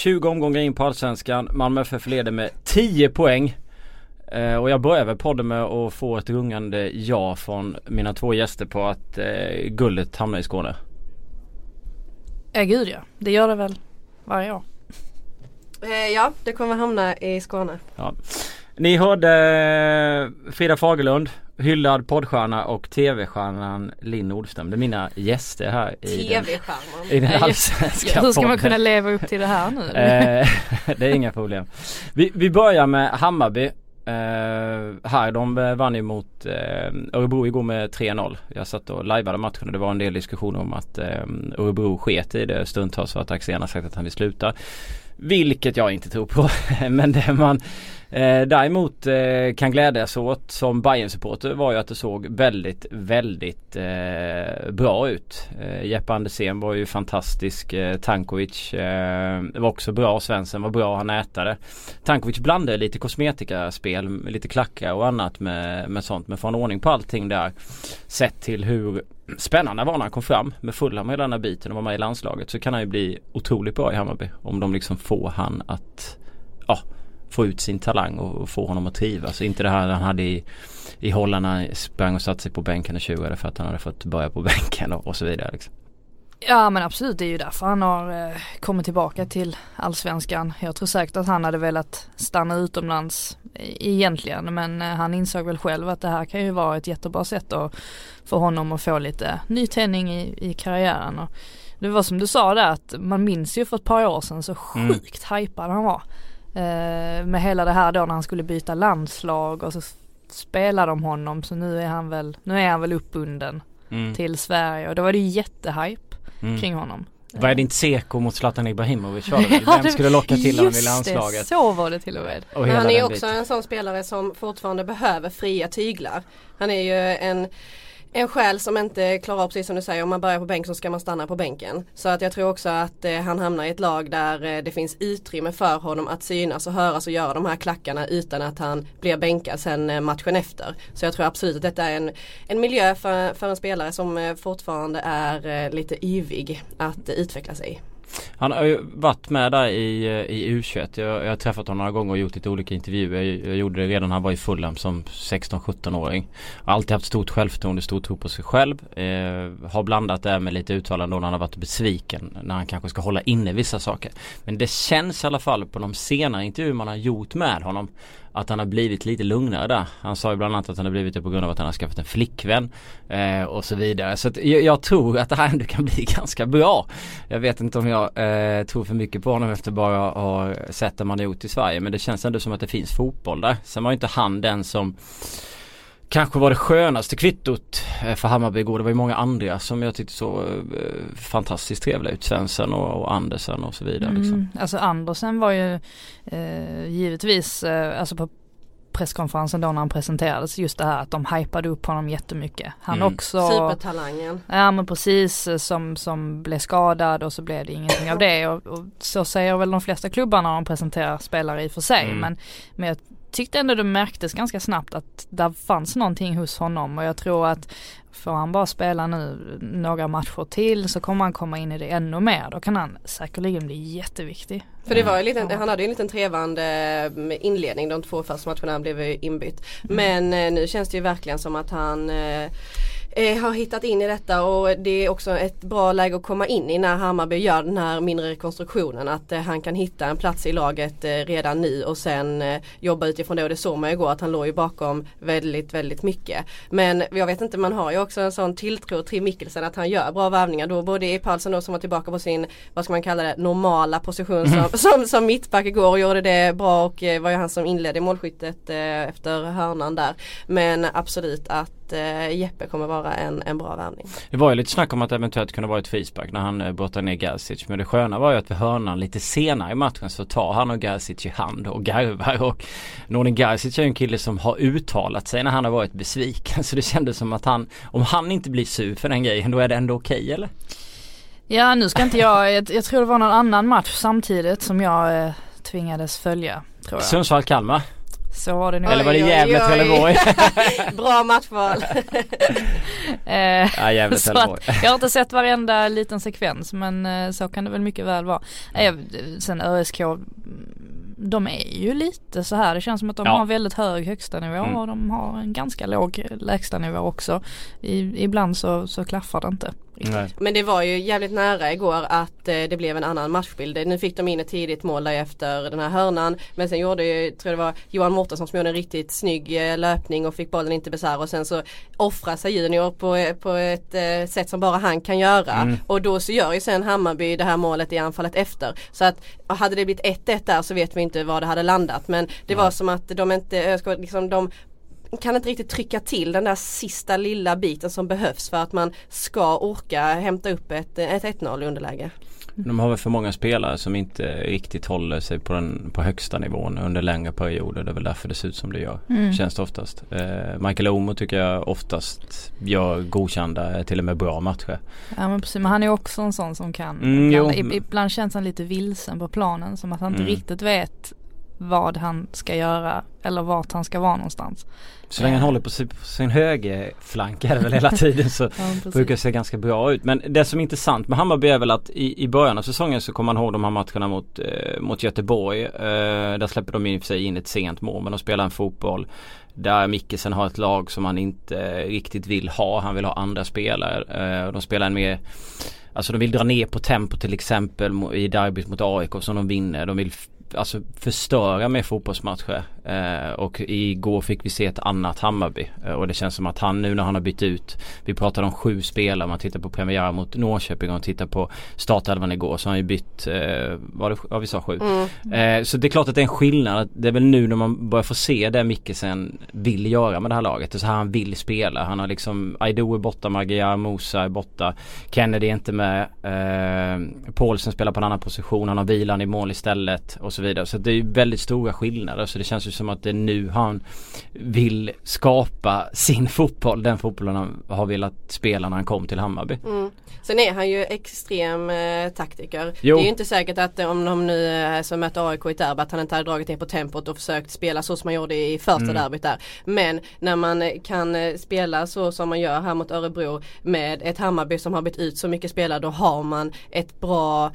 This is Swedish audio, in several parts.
20 omgångar in på Allsvenskan. Malmö FF leder med 10 poäng. Eh, och jag börjar väl podden med att få ett rungande ja från mina två gäster på att eh, guldet hamnar i Skåne. Ja gud ja, det gör det väl varje år. Eh, ja, det kommer hamna i Skåne. Ja. Ni hörde Frida Fagerlund, hyllad poddstjärna och tv-stjärnan Linn Nordström. Det är mina gäster här i TV-stjärnan. den, i den allsvenska Hur ska man kunna leva upp till det här nu? Eh, det är inga problem. Vi, vi börjar med Hammarby. Eh, här, de eh, vann ju mot eh, Örebro igår med 3-0. Jag satt och lajvade matchen och det var en del diskussioner om att eh, Örebro sket i det stundtals för att Axén har sagt att han vill sluta. Vilket jag inte tror på. Men det man eh, däremot eh, kan glädjas åt som bayern supporter var ju att det såg väldigt, väldigt eh, bra ut. Eh, Jeppe Andersén var ju fantastisk. Eh, Tankovic eh, var också bra. Svensson var bra. Han ätade. Tankovic blandade lite kosmetikaspel, lite klackar och annat med, med sånt. Men får han ordning på allting där. Sett till hur spännande var när han kom fram med fulla hela den här biten och var med i landslaget så kan han ju bli otroligt bra i Hammarby. Om de liksom får han att ja, få ut sin talang och få honom att trivas. Inte det här han hade i, i Holland när han sprang och satte sig på bänken och tjugade för att han hade fått börja på bänken och, och så vidare. Liksom. Ja men absolut det är ju därför han har eh, kommit tillbaka till allsvenskan. Jag tror säkert att han hade velat stanna utomlands e- egentligen men eh, han insåg väl själv att det här kan ju vara ett jättebra sätt att för honom att få lite nytändning i, i karriären. Och det var som du sa där att man minns ju för ett par år sedan så Mm. sjukt hypad han var. Eh, med hela det här då när han skulle byta landslag och så spelade de honom så nu är han väl, nu är han väl uppbunden Mm. till Sverige och då var det ju jättehype Mm. kring honom. Vad är det inte Seko mot Zlatan Ibrahimovic var det väl? Ja, Vem skulle locka till honom i Just det, landslaget? så var det till och med. Och Men han är ju också biten. en sån spelare som fortfarande behöver fria tyglar. Han är ju en en själ som inte klarar av precis som du säger, om man börjar på bänk så ska man stanna på bänken. Så att jag tror också att eh, han hamnar i ett lag där eh, det finns utrymme för honom att synas och höras och göra de här klackarna utan att han blir bänkad sen eh, matchen efter. Så jag tror absolut att detta är en, en miljö för, för en spelare som eh, fortfarande är eh, lite yvig att eh, utveckla sig i. Han har ju varit med där i, eh, i U21. Jag, jag har träffat honom några gånger och gjort lite olika intervjuer. Jag, jag gjorde det redan när han var i Fulham som 16-17-åring. Har alltid haft stort självförtroende, stor tro på sig själv. Eh, har blandat det med lite uttalanden då när han har varit besviken. När han kanske ska hålla inne vissa saker. Men det känns i alla fall på de senare intervjuer man har gjort med honom att han har blivit lite lugnare där. Han sa ju bland annat att han har blivit det på grund av att han har skaffat en flickvän eh, och så vidare. Så att jag, jag tror att det här ändå kan bli ganska bra. Jag vet inte om jag eh, tror för mycket på honom efter bara att ha sett det man har gjort i Sverige. Men det känns ändå som att det finns fotboll där. Sen var ju inte han den som Kanske var det skönaste kvittot eh, för Hammarby igår. Det var ju många andra som jag tyckte så eh, fantastiskt trevliga ut. Svensson och, och Andersen och så vidare. Liksom. Mm. Alltså Andersen var ju eh, givetvis, eh, alltså på presskonferensen då när han presenterades just det här att de hypade upp honom jättemycket. Han Mm. också Supertalangen. Ja men precis som, som blev skadad och så blev det ingenting av det och, och så säger väl de flesta klubbar när de presenterar spelare i och för sig Mm. men, men jag tyckte ändå det märktes ganska snabbt att där fanns någonting hos honom och jag tror att får han bara spela nu några matcher till så kommer han komma in i det ännu mer. Då kan han säkerligen bli jätteviktig. För det var ju lite, han hade ju en liten trevande eh, inledning de två första matcherna han blev inbytt. Men eh, nu känns det ju verkligen som att han eh, har hittat in i detta och det är också ett bra läge att komma in i när Hammarby gör den här mindre rekonstruktionen. Att eh, han kan hitta en plats i laget eh, redan nu och sen eh, jobba utifrån det och det såg man ju igår att han låg ju bakom väldigt väldigt mycket. Men jag vet inte man har ju också en sån tilltro till Mikkelsen att han gör bra värvningar då både i Paulsen då som var tillbaka på sin vad ska man kalla det normala position som, som, som mittback igår och gjorde det bra och eh, var ju han som inledde målskyttet eh, efter hörnan där. Men absolut att eh, Jeppe kommer vara en, en bra värvning. Det var ju lite snack om att det eventuellt kunde vara ett frispark när han eh, brottade ner Gerzic. Men det sköna var ju att vid hörnan lite senare i matchen så tar han och Gerzic i hand och garvar. Och Nordin Gerzic är ju en kille som har uttalat sig när han har varit besviken. Så det kändes som att han, om han inte blir sur för den grejen då är det ändå okej eller? Ja nu ska inte jag, jag, jag tror det var någon annan match samtidigt som jag eh, tvingades följa. Sundsvall-Kalmar. Så var det nog. Eller var det Gävle-Trelleborg? Bra matchval. Eh, ja, jag har inte sett varenda liten sekvens men eh, så kan det väl mycket väl vara. Eh, sen ÖSK, de är ju lite så här. Det känns som att de Ja. har väldigt hög högsta nivå Mm. och de har en ganska låg lägsta nivå också. I, ibland så, så klaffar det inte. Nej. Men det var ju jävligt nära igår att eh, det blev en annan matchbild. Nu fick de in ett tidigt mål där efter den här hörnan. Men sen gjorde ju, tror jag det var Johan Mårtensson som gjorde en riktigt snygg eh, löpning och fick bollen inte besär och sen så offrar sig Junior på, eh, på ett eh, sätt som bara han kan göra. Mm. Och då så gör ju sen Hammarby det här målet i anfallet efter. Så att hade det blivit 1-1 där så vet vi inte var det hade landat. Men det var som att de inte, liksom, de kan inte riktigt trycka till den där sista lilla biten som behövs för att man ska orka hämta upp ett, ett 1-0 underläge. De har väl för många spelare som inte riktigt håller sig på den på högsta nivån under längre perioder. Det är väl därför det ser ut som det gör. Mm. Känns det oftast. Eh, Michael Omo tycker jag oftast gör godkända, till och med bra matcher. Ja men precis, men han är också en sån som kan. Mm, ibland, ibland känns han lite vilsen på planen som att han inte Mm. riktigt vet vad han ska göra eller vart han ska vara någonstans. Så länge han Eh. håller på sin, högerflank är det väl hela tiden så Ja, brukar det se ganska bra ut. Men det som är intressant med Hammarby är väl att i, i början av säsongen så kommer man ihåg de här matcherna mot, eh, mot Göteborg. Eh, där släpper de i och för sig in ett sent mål men de spelar en fotboll där Mickelsen har ett lag som han inte riktigt vill ha. Han vill ha andra spelare. Eh, de spelar en mer Alltså de vill dra ner på tempo till exempel i derbyt mot AIK som de vinner. De vill alltså förstöra med fotbollsmatcher. Eh, och igår fick vi se ett annat Hammarby. Eh, och det känns som att han nu när han har bytt ut. Vi pratade om sju spelare. Man tittar på premiären mot Norrköping och tittar på startelvan igår. Så har han ju bytt, eh, var det, ja vi sa sju. Mm. Eh, så det är klart att det är en skillnad. Det är väl nu när man börjar få se det Mikkelsen vill göra med det här laget. Det är så här han vill spela. Han har liksom Aido är borta, Magyar Musa är borta. Kennedy är inte med. Eh, Paulsen spelar på en annan position. Han har vilan i mål istället och så vidare. Så det är ju väldigt stora skillnader. Så det känns ju som att det är nu han vill skapa sin fotboll. Den fotbollen han har velat spela när han kom till Hammarby. Mm. Sen är han ju extrem eh, taktiker. Jo. Det är ju inte säkert att eh, om de nu eh, som möter AIK i ett derby att han inte hade dragit ner på tempot och försökt spela så som man gjorde i första Mm. derbyt där. Men när man eh, kan spela så som man gör här mot Örebro med ett Hammarby som har bytt ut så mycket spelare då har man ett bra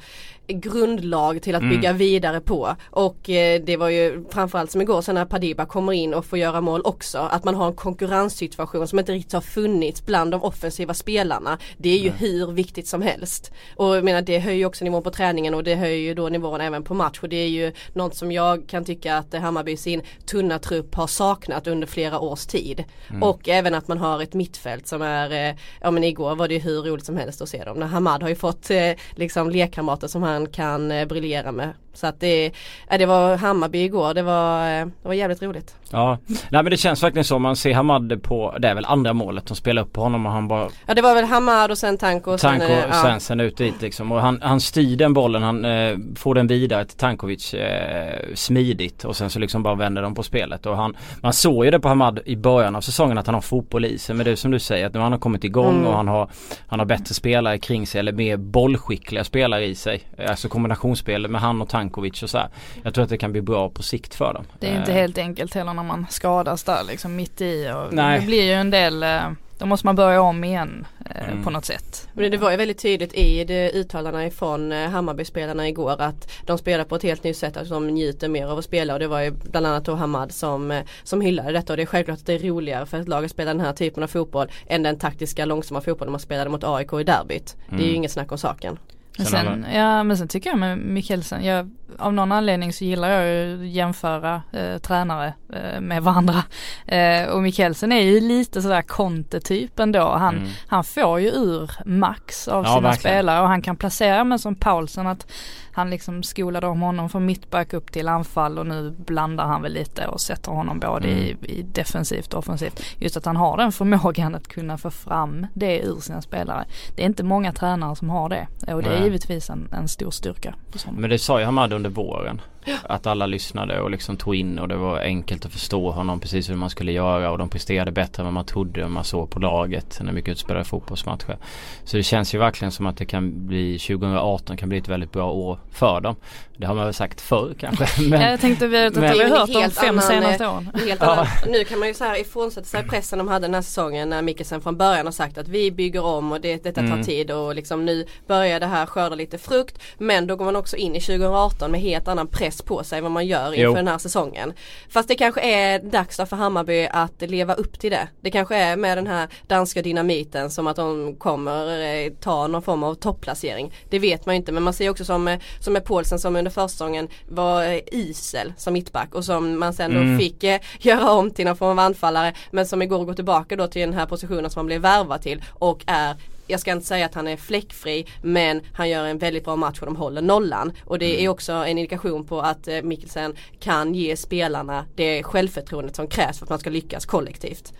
grundlag till att Mm. bygga vidare på. Och eh, det var ju framförallt som igår sen när Padiba kommer in och får göra mål också. Att man har en konkurrenssituation som inte riktigt har funnits bland de offensiva spelarna. Det är ju hur viktigt som helst. Och jag menar det höjer också nivån på träningen och det höjer ju då nivån även på match. Och det är ju något som jag kan tycka att Hammarby sin tunna trupp har saknat under flera års tid. Och även att man har ett mittfält som är, eh, ja men igår var det ju hur roligt som helst att se dem. När Hamad har ju fått eh, liksom lekkamrater som han kan eh, briljera med. Så att det, det var Hammarby igår, det var, eh, det var jävligt roligt. Ja, nej men det känns verkligen så. Man ser Hamad på, det är väl andra målet. De spelar upp på honom och han bara Ja det var väl Hamad och sen Tanko och sen, Tanko eh, ja. Svensson ut dit liksom. Och han, han styr den bollen, han eh, får den vidare till Tankovic eh, smidigt och sen så liksom bara vänder de på spelet. Och han, man såg ju det på Hamad i början av säsongen att han har fotboll i sig. Men det är som du säger att nu har han kommit igång Mm. och han har, han har bättre spelare kring sig eller mer bollskickliga spelare i sig. Alltså kombinationsspel med han och Tankovic och så här. Jag tror att det kan bli bra på sikt för dem. Det är inte Eh, helt enkelt heller när man skadas där liksom mitt i och Nej. det blir ju en del, eh, då måste man börja om igen eh, Mm. på något sätt. Men det var ju väldigt tydligt i det uttalarna ifrån eh, Hammarby-spelarna igår att de spelar på ett helt nytt sätt, att de njuter mer av att spela och det var ju bland annat då Hamad som, eh, som hyllade detta och det är självklart att det är roligare för ett lag att spela den här typen av fotboll än den taktiska långsamma fotbollen man spelade mot AIK i derbyt. Det är ju Mm. inget snack om saken. Men Sen sen, ja, men sen tycker jag med Mikkelsen, jag, av någon anledning så gillar jag ju att jämföra eh, tränare eh, med varandra. Eh, och Mikkelsen är ju lite sådär Conte-typ ändå. Han, Mm. han får ju ur max av Ja, sina verkligen. spelare och han kan placera men som Paulsen att han liksom skolade om honom från mittback upp till anfall och nu blandar han väl lite och sätter honom både i, Mm. i defensivt och offensivt. Just att han har den förmågan att kunna få fram det ur sina spelare. Det är inte många tränare som har det och det är Nej. givetvis en, en stor styrka. Men det sa ju Hamad under våren. Att alla lyssnade och liksom tog in och det var enkelt att förstå honom precis hur man skulle göra och de presterade bättre än vad man trodde om man såg på laget när mycket utspelade fotbollsmatcher. Så det känns ju verkligen som att det kan bli 2018 kan bli ett väldigt bra år för dem. Det har man väl sagt förr kanske. Men, jag tänkte vi, men, vi har hört de fem annan, senaste åren. Helt ja. Nu kan man ju så här ifrånsätta sig pressen de hade den här säsongen när Mikkelsen från början har sagt att vi bygger om och det, detta tar mm. tid och liksom nu börjar det här skörda lite frukt. Men då går man också in i 2018 med helt annan press på sig vad man gör inför jo. den här säsongen. Fast det kanske är dags för Hammarby att leva upp till det. Det kanske är med den här danska dynamiten som att de kommer eh, ta någon form av topplacering. Det vet man inte men man ser också som, eh, som med Paulsen som under försäsongen var eh, isel som mittback och som man sen då mm. fick göra om till någon form av anfallare men som igår går tillbaka då till den här positionen som han blev värvad till och är jag ska inte säga att han är fläckfri men han gör en väldigt bra match och de håller nollan. Och det mm. är också en indikation på att eh, Mikkelsen kan ge spelarna det självförtroendet som krävs för att man ska lyckas kollektivt.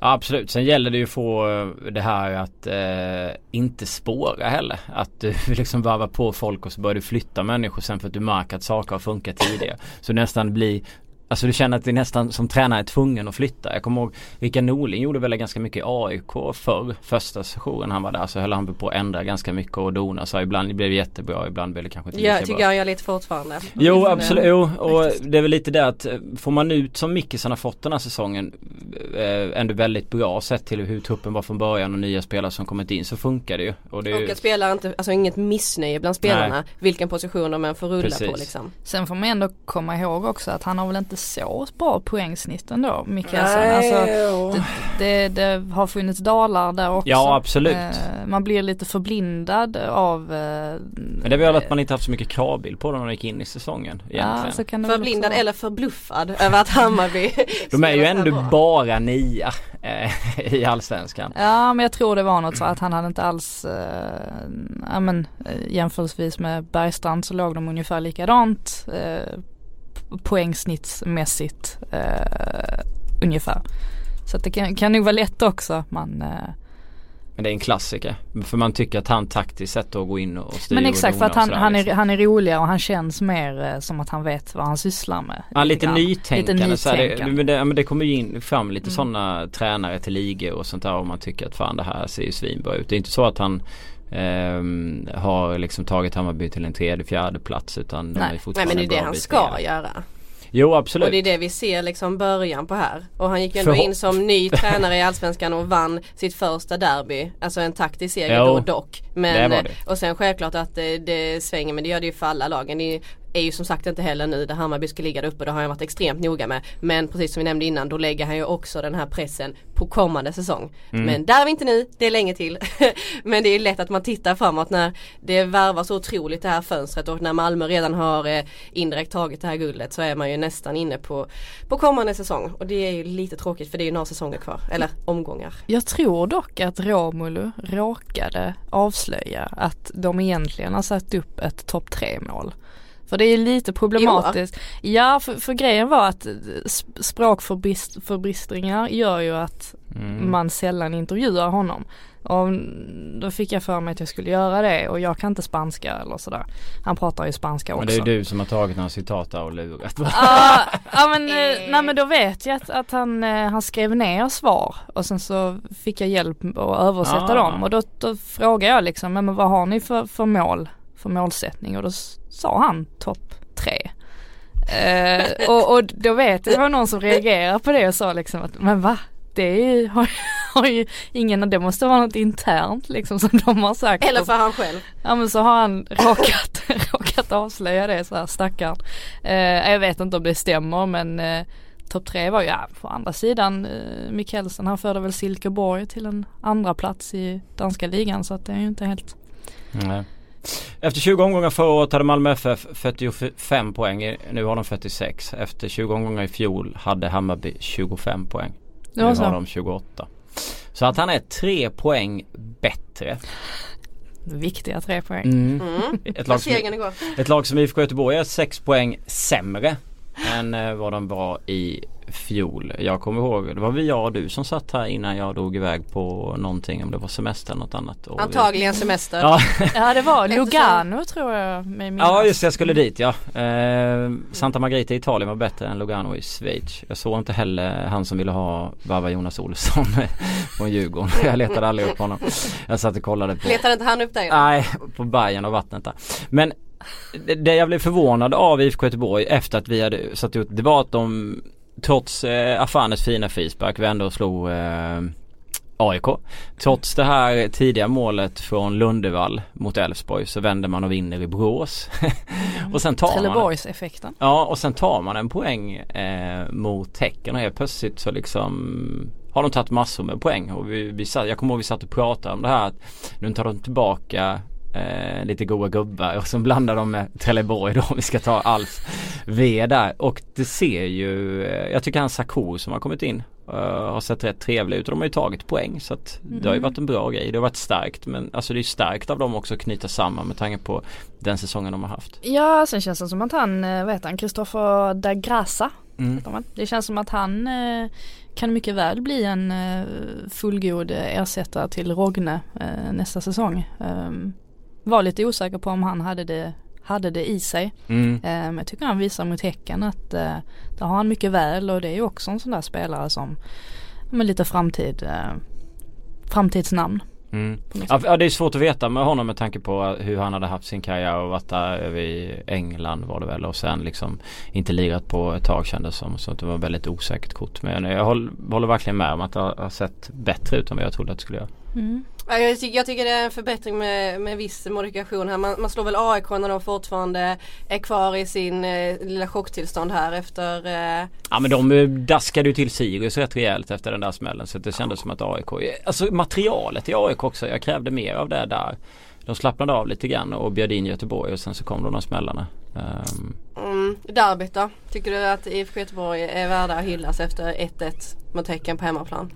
Ja, absolut. Sen gäller det ju att få eh, det här att eh, inte spåra heller. Att du liksom varvar på folk och så börjar du flytta människor sen för att du märker att saker har funkat tidigare. Så nästan blir Alltså du känner att det nästan som tränare är tvungen att flytta. Jag kommer ihåg Rickard Norling gjorde väl ganska mycket i AIK förr. Första sessionen han var där så höll han på att ändra ganska mycket och dona. Så ibland blev det jättebra, ibland blev det kanske inte lika bra. Jag tycker jag gör lite fortfarande. Jo absolut, jo, och det är väl lite det att eh, får man ut som Mickelsson har fått den här säsongen eh, ändå väldigt bra sett till hur truppen var från början och nya spelare som kommit in så funkar det ju. Och, det och att spelare inte, alltså inget missnöje bland spelarna Nej. vilken position de än får rulla Precis. på liksom. Sen får man ändå komma ihåg också att han har väl inte så bra poängsnitt ändå Mikaelsson. Alltså, det, det, det, har funnits dalar där också. Ja absolut. Eh, man blir lite förblindad av eh, Men det är väl att man inte haft så mycket kravbild på dem när man gick in i säsongen egentligen. Ja, så kan det förblindad eller förbluffad över att Hammarby De är ju ändå bara nia eh, i allsvenskan. Ja men jag tror det var något så att han hade inte alls eh, ja men eh, jämförelsevis med Bergstrand så låg de ungefär likadant eh, poängsnittsmässigt eh, ungefär. Så det kan, kan nog vara lätt också man eh, men det är en klassiker. För man tycker att han taktiskt sett att gå in och styra Men exakt för att han, han, är, liksom. han är roligare och han känns mer eh, som att han vet vad han sysslar med. Ja lite grann. nytänkande. Lite nytänkande. det, men, det, det kommer ju in fram lite mm. sådana tränare till ligor och sånt där och man tycker att fan det här ser ju svinbra ut. Det är inte så att han Um, har liksom tagit Hammarby till en tredje, fjärde plats utan Nej. de är fortfarande Nej men det är det han ska ner. göra. Jo absolut. Och det är det vi ser liksom början på här. Och han gick ju ändå in som ny tränare i Allsvenskan och vann sitt första derby. Alltså en taktisk seger jo, då dock. Men, det det. och sen självklart att det, det, svänger men det gör det ju för alla lagen. Det är ju som sagt inte heller nu där Hammarby ska ligga där uppe. Det har han varit extremt noga med. Men precis som vi nämnde innan då lägger han ju också den här pressen på kommande säsong. Mm. Men där är vi inte nu, det är länge till. men det är lätt att man tittar framåt när det värvar så otroligt det här fönstret och när Malmö redan har eh, indirekt tagit det här guldet så är man ju nästan inne på, på kommande säsong. Och det är ju lite tråkigt för det är ju några säsonger kvar, eller omgångar. Jag tror dock att Romulu råkade avslöja att de egentligen har satt upp ett topp 3 mål. För det är lite problematiskt. Ja, för, för grejen var att språkförbistringar gör ju att mm. man sällan intervjuar honom. Och då fick jag för mig att jag skulle göra det och jag kan inte spanska eller sådär. Han pratar ju spanska också. Men det är du som har tagit några citat och lurat Ja ah, men, eh, nej men då vet jag att, att han, eh, han skrev ner svar och sen så fick jag hjälp att översätta ah. dem och då, då frågade jag liksom, men vad har ni för, för mål, för målsättning? Och då sa han topp tre. Eh, och, och då vet jag det var någon som reagerade på det och sa liksom att men va? Det har, har ju ingen, det måste vara något internt liksom som de har sagt. Eller för han själv. Ja men så har han råkat, råkat avslöja det så här stackarn. Eh, jag vet inte om det stämmer men eh, topp tre var ju, ja, på andra sidan eh, Mikkelsen han förde väl Silkeborg till en andra plats i danska ligan så att det är ju inte helt Nej. Efter 20 omgångar förra året hade Malmö FF 45 poäng. Nu har de 46. Efter 20 omgångar i fjol hade Hammarby 25 poäng. Nu har de 28. Så att han är tre poäng bättre. Viktiga tre poäng. Mm. Mm. Ett, lag som, ett lag som IFK Göteborg är sex poäng sämre. Än eh, vad de var i fjol. Jag kommer ihåg, det var väl jag och du som satt här innan jag drog iväg på någonting om det var semester eller något annat. Och Antagligen semester. Ja. Ja det var Lugano tror jag med minnas. ja just jag skulle dit ja. Eh, Santa Margarita i Italien var bättre än Lugano i Schweiz. Jag såg inte heller han som ville ha Baba Jonas Olsson från Djurgården. Jag letade aldrig upp honom. Jag satt och kollade på Letade inte han upp dig? Nej, på Bayern och vattnet där. Men det, jag blev förvånad av IFK Göteborg efter att vi hade satt ut det var att de trots eh, Afanes fina frispark vände och slog eh, AIK. Trots det här tidiga målet från Lundevall mot Elfsborg så vänder man och vinner i Borås. och sen tar man Trelleborgs-effekten. Ja och sen tar man en poäng eh, mot Häcken och helt plötsligt så liksom har de tagit massor med poäng och vi, vi satt, jag kommer ihåg vi satt och pratade om det här att nu tar de tillbaka eh, lite goa gubbar och så blandar de med Trelleborg då om vi ska ta Alf V där och det ser ju, eh, jag tycker han Sakur som har kommit in eh, har sett rätt trevlig ut och de har ju tagit poäng så att det har ju Mm. varit en bra grej. Det har varit starkt men alltså det är starkt av dem också att knyta samman med tanke på den säsongen de har haft. Ja sen känns det som att han, eh, vad heter han, Kristoffer da Grassa. Mm. Det känns som att han eh, kan mycket väl bli en fullgod ersättare till Rogne nästa säsong. Var lite osäker på om han hade det, hade det i sig. Mm. Eh, Men jag tycker han visar mot Häcken att eh, där har han mycket väl och det är ju också en sån där spelare som med lite framtid, eh, framtidsnamn. Mm. Ja, det är svårt att veta med honom med tanke på hur han hade haft sin karriär och varit där över i England var det väl och sen liksom inte lirat på ett tag kändes som så att det var väldigt osäkert kort men jag håller, håller verkligen med om att det har, har sett bättre ut än vad jag trodde att det skulle göra. Mm. Ja, Jag, ty- jag tycker det är en förbättring med, med viss modifikation här. Man, man slår väl AIK när de fortfarande är kvar i sin eh, lilla chocktillstånd här efter eh, Ja men de eh, daskade ju till Sirius rätt rejält efter den där smällen så det kändes som att AIK, alltså materialet i AIK också, jag krävde mer av det där. De slappnade av lite grann och bjöd in Göteborg och sen så kom de de smällarna. Ehm, mm, derbyt då. Tycker du att IFK Göteborg är värda att hyllas efter 1-1 mot Häcken på hemmaplan?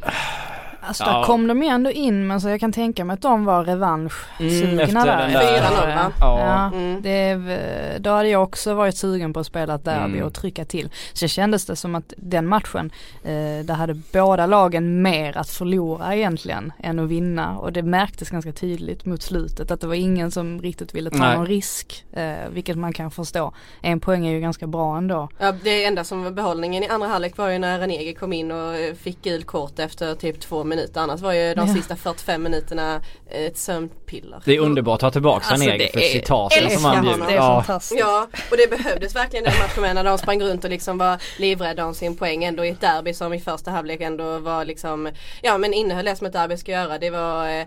Alltså Ja. där kom de ju ändå in men så jag kan tänka mig att de var revanschsugna Mm, där. den där- 4-0, va? Ja. Ja. Mm. Det, då hade jag också varit sugen på att spela ett derby Mm. och trycka till. Så kändes det som att den matchen, eh, där hade båda lagen mer att förlora egentligen än att vinna. Och det märktes ganska tydligt mot slutet att det var ingen som riktigt ville ta Nej. någon risk. Eh, vilket man kan förstå. En poäng är ju ganska bra ändå. Ja, det enda som var behållningen i andra halvlek var ju när Ranegi kom in och fick gult kort efter typ två minuter. Annars var ju de Ja. sista 45 minuterna ett sömnpiller. Det är underbart att ha tillbaka Alltså, Ranegi det för citaten som han bjuder. Det är Ja. fantastiskt. Ja, och det behövdes verkligen den matchen med när de sprang runt och liksom var livrädda om sin poäng ändå i ett derby som i första halvlek ändå var liksom Ja men innehöll det som ett derby ska göra. Det var eh,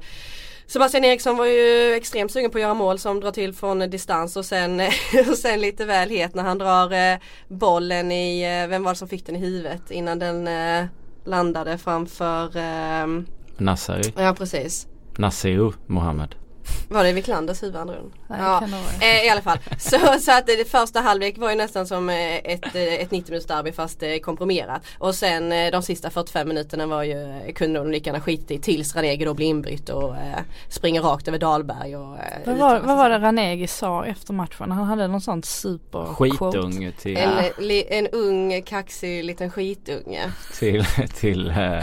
Sebastian Eriksson var ju extremt sugen på att göra mål som drar till från distans och sen, och sen lite väl het när han drar eh, bollen i, eh, vem var det som fick den i huvudet innan den eh, landade framför, eh, Nasseri, ja precis. Nasiru Mohammed. Var det Wiklanders huvud andra gången? Ja. Eh, I alla fall. Så, så att det första halvlek var ju nästan som eh, ett, eh, ett 90 minuters derby fast eh, komprimerat. Och sen de sista 45 minuterna var ju, kunde de lika gärna skita i tills Ranegi då blir inbytt och eh, springer rakt över Dahlberg och eh, Vad var, vad var det Ranegi sa efter matchen? Han hade någon sån super Skitung till, En, li, en ung kaxig liten skitunge. till, till eh,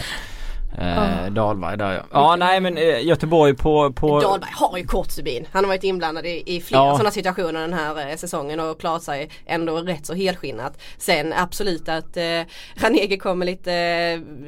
eh, Ah. Dahlberg där ja. Ja nej men eh, Göteborg på, på Dahlberg har ju kort stubin. Han har varit inblandad i, i flera Ja. sådana situationer den här eh, säsongen och klarat sig ändå rätt så helskinnat. Sen absolut att eh, Ranegi kommer lite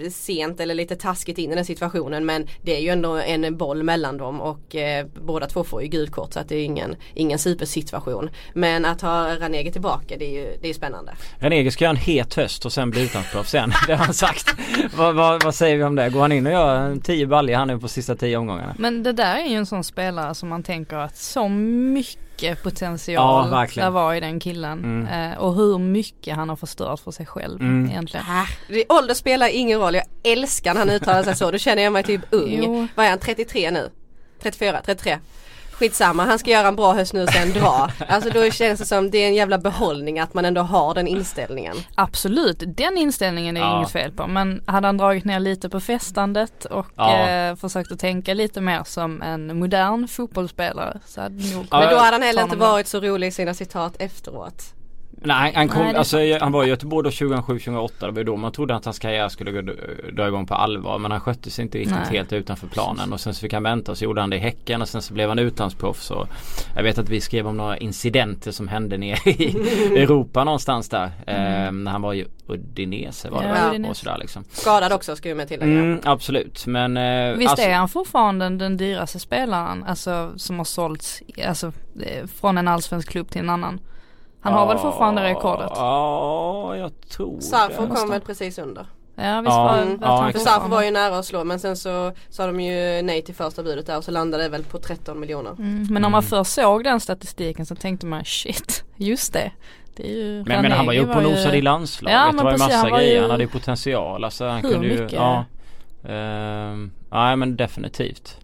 eh, sent eller lite taskigt in i den situationen men det är ju ändå en boll mellan dem och eh, båda två får ju gult kort så att det är ingen, ingen supersituation. Men att ha Ranegi tillbaka det är ju det är spännande. Ranegi ska göra en het höst och sen bli utlandsproffs sen. Det har han sagt. vad, vad, vad säger vi om det? Går han in och gör en 10 baljor han nu på sista 10 omgångarna? Men det där är ju en sån spelare som man tänker att så mycket potential Ja, där var i den killen. Mm. Eh, och hur mycket han har förstört för sig själv Mm. egentligen. Det, ålder spelar ingen roll. Jag älskar när han uttalar sig så. Då känner jag mig typ ung. Jo. Vad är han? 33 nu? 34? 33? Skitsamma, han ska göra en bra höst nu och sen dra. Alltså då känns det som det är en jävla behållning att man ändå har den inställningen. Absolut, den inställningen är Ja. inget fel på. Men hade han dragit ner lite på festandet och Ja. eh, försökt att tänka lite mer som en modern fotbollsspelare så hade nog Ja, Men då hade han heller inte varit så rolig i sina citat efteråt. Nej han, kom, Nej, det alltså, han var i Göteborg då 2007-2008. Det var då man trodde att hans karriär skulle gå, dra igång på allvar. Men han skötte sig inte riktigt Nej. helt utanför planen. Och sen så fick han vänta och så gjorde han det i Häcken och sen så blev han utlandsproffs. Och jag vet att vi skrev om några incidenter som hände nere i Europa någonstans där. Eh, när han var i Udinese var det Ja? Udinese. och sådär liksom. Skadad också ska vi med tillägga. Mm, absolut men eh, Visst alltså- är han fortfarande den dyraste spelaren alltså, som har sålts alltså, eh, från en allsvensk klubb till en annan? Han har väl fortfarande rekordet? Ja, jag tror Sarfo det. kom väl precis under. Ja visst Ja, var Mm. ja, han För exakt. Sarfo var ju nära att slå men sen så sa de ju nej till första budet där och så landade det väl på 13 miljoner. Mm, men om man först såg den statistiken så tänkte man shit, just det. det är ju, Men, men han var ju uppe och nosade i landslaget. Ja, det var ju massa han var grejer. ju- Han hade ju potential. Alltså, han Hur kunde ju, mycket? Ja. Ehm, Nej men definitivt.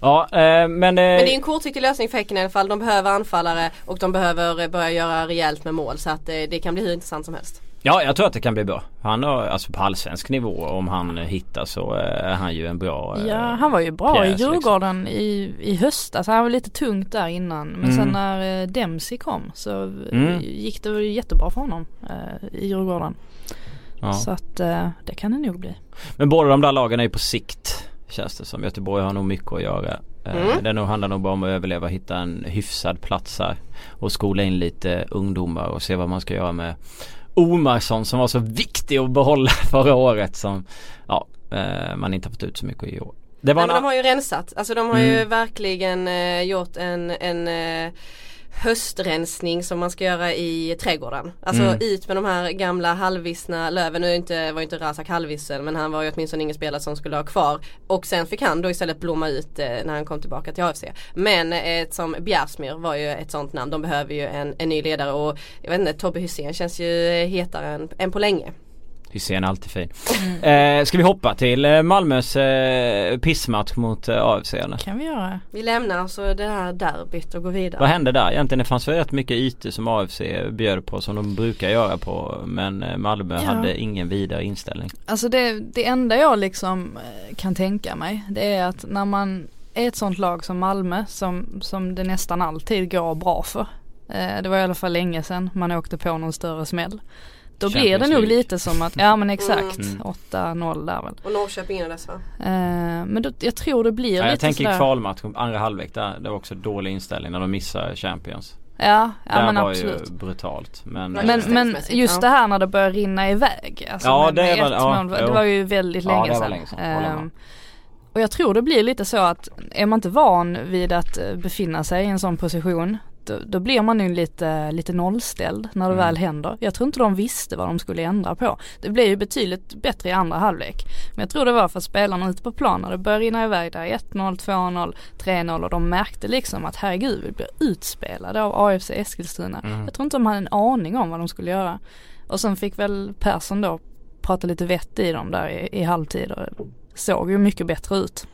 Ja eh, men, eh, Men det är en kortsiktig lösning för Häcken i alla fall. De behöver anfallare och de behöver eh, börja göra rejält med mål så att eh, det kan bli hur intressant som helst. Ja jag tror att det kan bli bra. Han har alltså på allsvensk nivå om han eh, hittar så eh, är han ju en bra eh, Ja han var ju bra pjäs, i liksom. Djurgården i, i höstas. Han var lite tungt där innan. Men Mm. sen när eh, Dempsey kom så eh, Mm. gick det jättebra för honom eh, i Djurgården. ja. Så att eh, det kan det nog bli. Men båda de där lagen är ju på sikt Känns det som. Göteborg har nog mycket att göra. Eh, Mm. Det nog handlar nog bara om att överleva, hitta en hyfsad plats här. Och skola in lite ungdomar och se vad man ska göra med Omarsson som var så viktig att behålla förra året som ja, eh, man inte har fått ut så mycket i år. Det var Nej, men en, de har ju rensat. Alltså de har ju Mm. verkligen eh, gjort en, en eh, höstrensning som man ska göra i trädgården. Alltså Mm. ut med de här gamla halvvissna löven. Nu inte, var inte Razak halvvissen men han var ju åtminstone ingen spelare som skulle ha kvar. Och sen fick han då istället blomma ut eh, när han kom tillbaka till AFC. Men eh, som Bjärsmyr var ju ett sånt namn. De behöver ju en, en ny ledare och jag vet inte, Tobbe Hysén känns ju hetare än, än på länge. Hysén är alltid fin. Eh, ska vi hoppa till eh, Malmös eh, pissmatch mot eh, AFC eller? Kan vi göra. Vi lämnar alltså det här derbyt och går vidare. Vad hände där? Egentligen det fanns väl rätt mycket ytor som AFC bjöd på som de brukar göra på men eh, Malmö Ja. hade ingen vidare inställning. Alltså det, det enda jag liksom eh, kan tänka mig det är att när man är ett sånt lag som Malmö som, som det nästan alltid går bra för. Eh, det var i alla fall länge sedan man åkte på någon större smäll. Då blir det nog League. lite som att, ja men exakt, Mm. 8-0 där väl. Och Norrköping innan dess va? Eh, men då, jag tror det blir Ja, lite jag tänker sådär. kvalmatch, andra halvlek där. Det var också dålig inställning när de missar Champions. Ja, ja det men var absolut. ju brutalt. Men, eh, Men, just men just det här när det börjar rinna iväg. Alltså Ja, det var- ett ja, mål, det var ju väldigt Ja, länge det var sedan. länge sedan. Ehm, och jag tror det blir lite så att är man inte van vid att eh, befinna sig i en sån position då, då blir man ju lite, lite nollställd när det Mm. väl händer. Jag tror inte de visste vad de skulle ändra på. Det blev ju betydligt bättre i andra halvlek. Men jag tror det var för spelarna ute på planen, det började rinna iväg där 1-0, 2-0, 3-0 och de märkte liksom att herregud vi blir utspelade av AFC Eskilstuna. Mm. Jag tror inte de hade en aning om vad de skulle göra. Och sen fick väl Persson då prata lite vett i dem där i, i halvtid och såg ju mycket bättre ut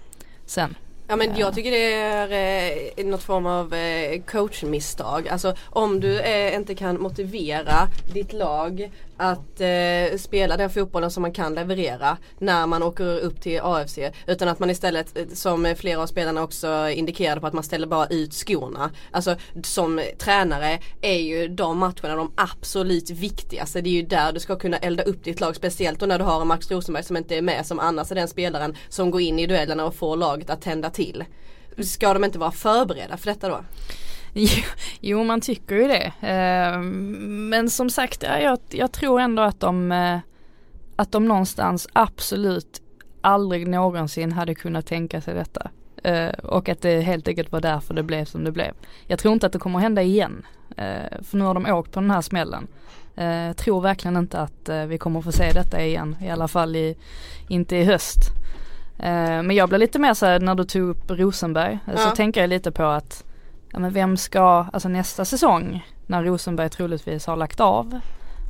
sen. Ja men Ja. jag tycker det är eh, något form av eh, coachmisstag. Alltså om du eh, inte kan motivera ditt lag att eh, spela den fotbollen som man kan leverera när man åker upp till AFC. Utan att man istället, eh, som flera av spelarna också indikerade på, att man ställer bara ut skorna. Alltså som tränare är ju de matcherna de absolut viktigaste. Det är ju där du ska kunna elda upp ditt lag. Speciellt då när du har en Max Rosenberg som inte är med som annars är den spelaren som går in i duellerna och får laget att tända till. Ska de inte vara förberedda för detta då? Jo, man tycker ju det. Eh, men som sagt, ja, jag, jag tror ändå att de, eh, att de någonstans absolut aldrig någonsin hade kunnat tänka sig detta. Eh, och att det helt enkelt var därför det blev som det blev. Jag tror inte att det kommer hända igen. För nu har de åkt på den här smällen. Jag tror verkligen inte att vi kommer att få se detta igen. I alla fall i, inte i höst. Men jag blev lite mer så här när du tog upp Rosenberg. eh, Så Ja. tänker jag lite på att ja, men vem ska, alltså nästa säsong när Rosenberg troligtvis har lagt av.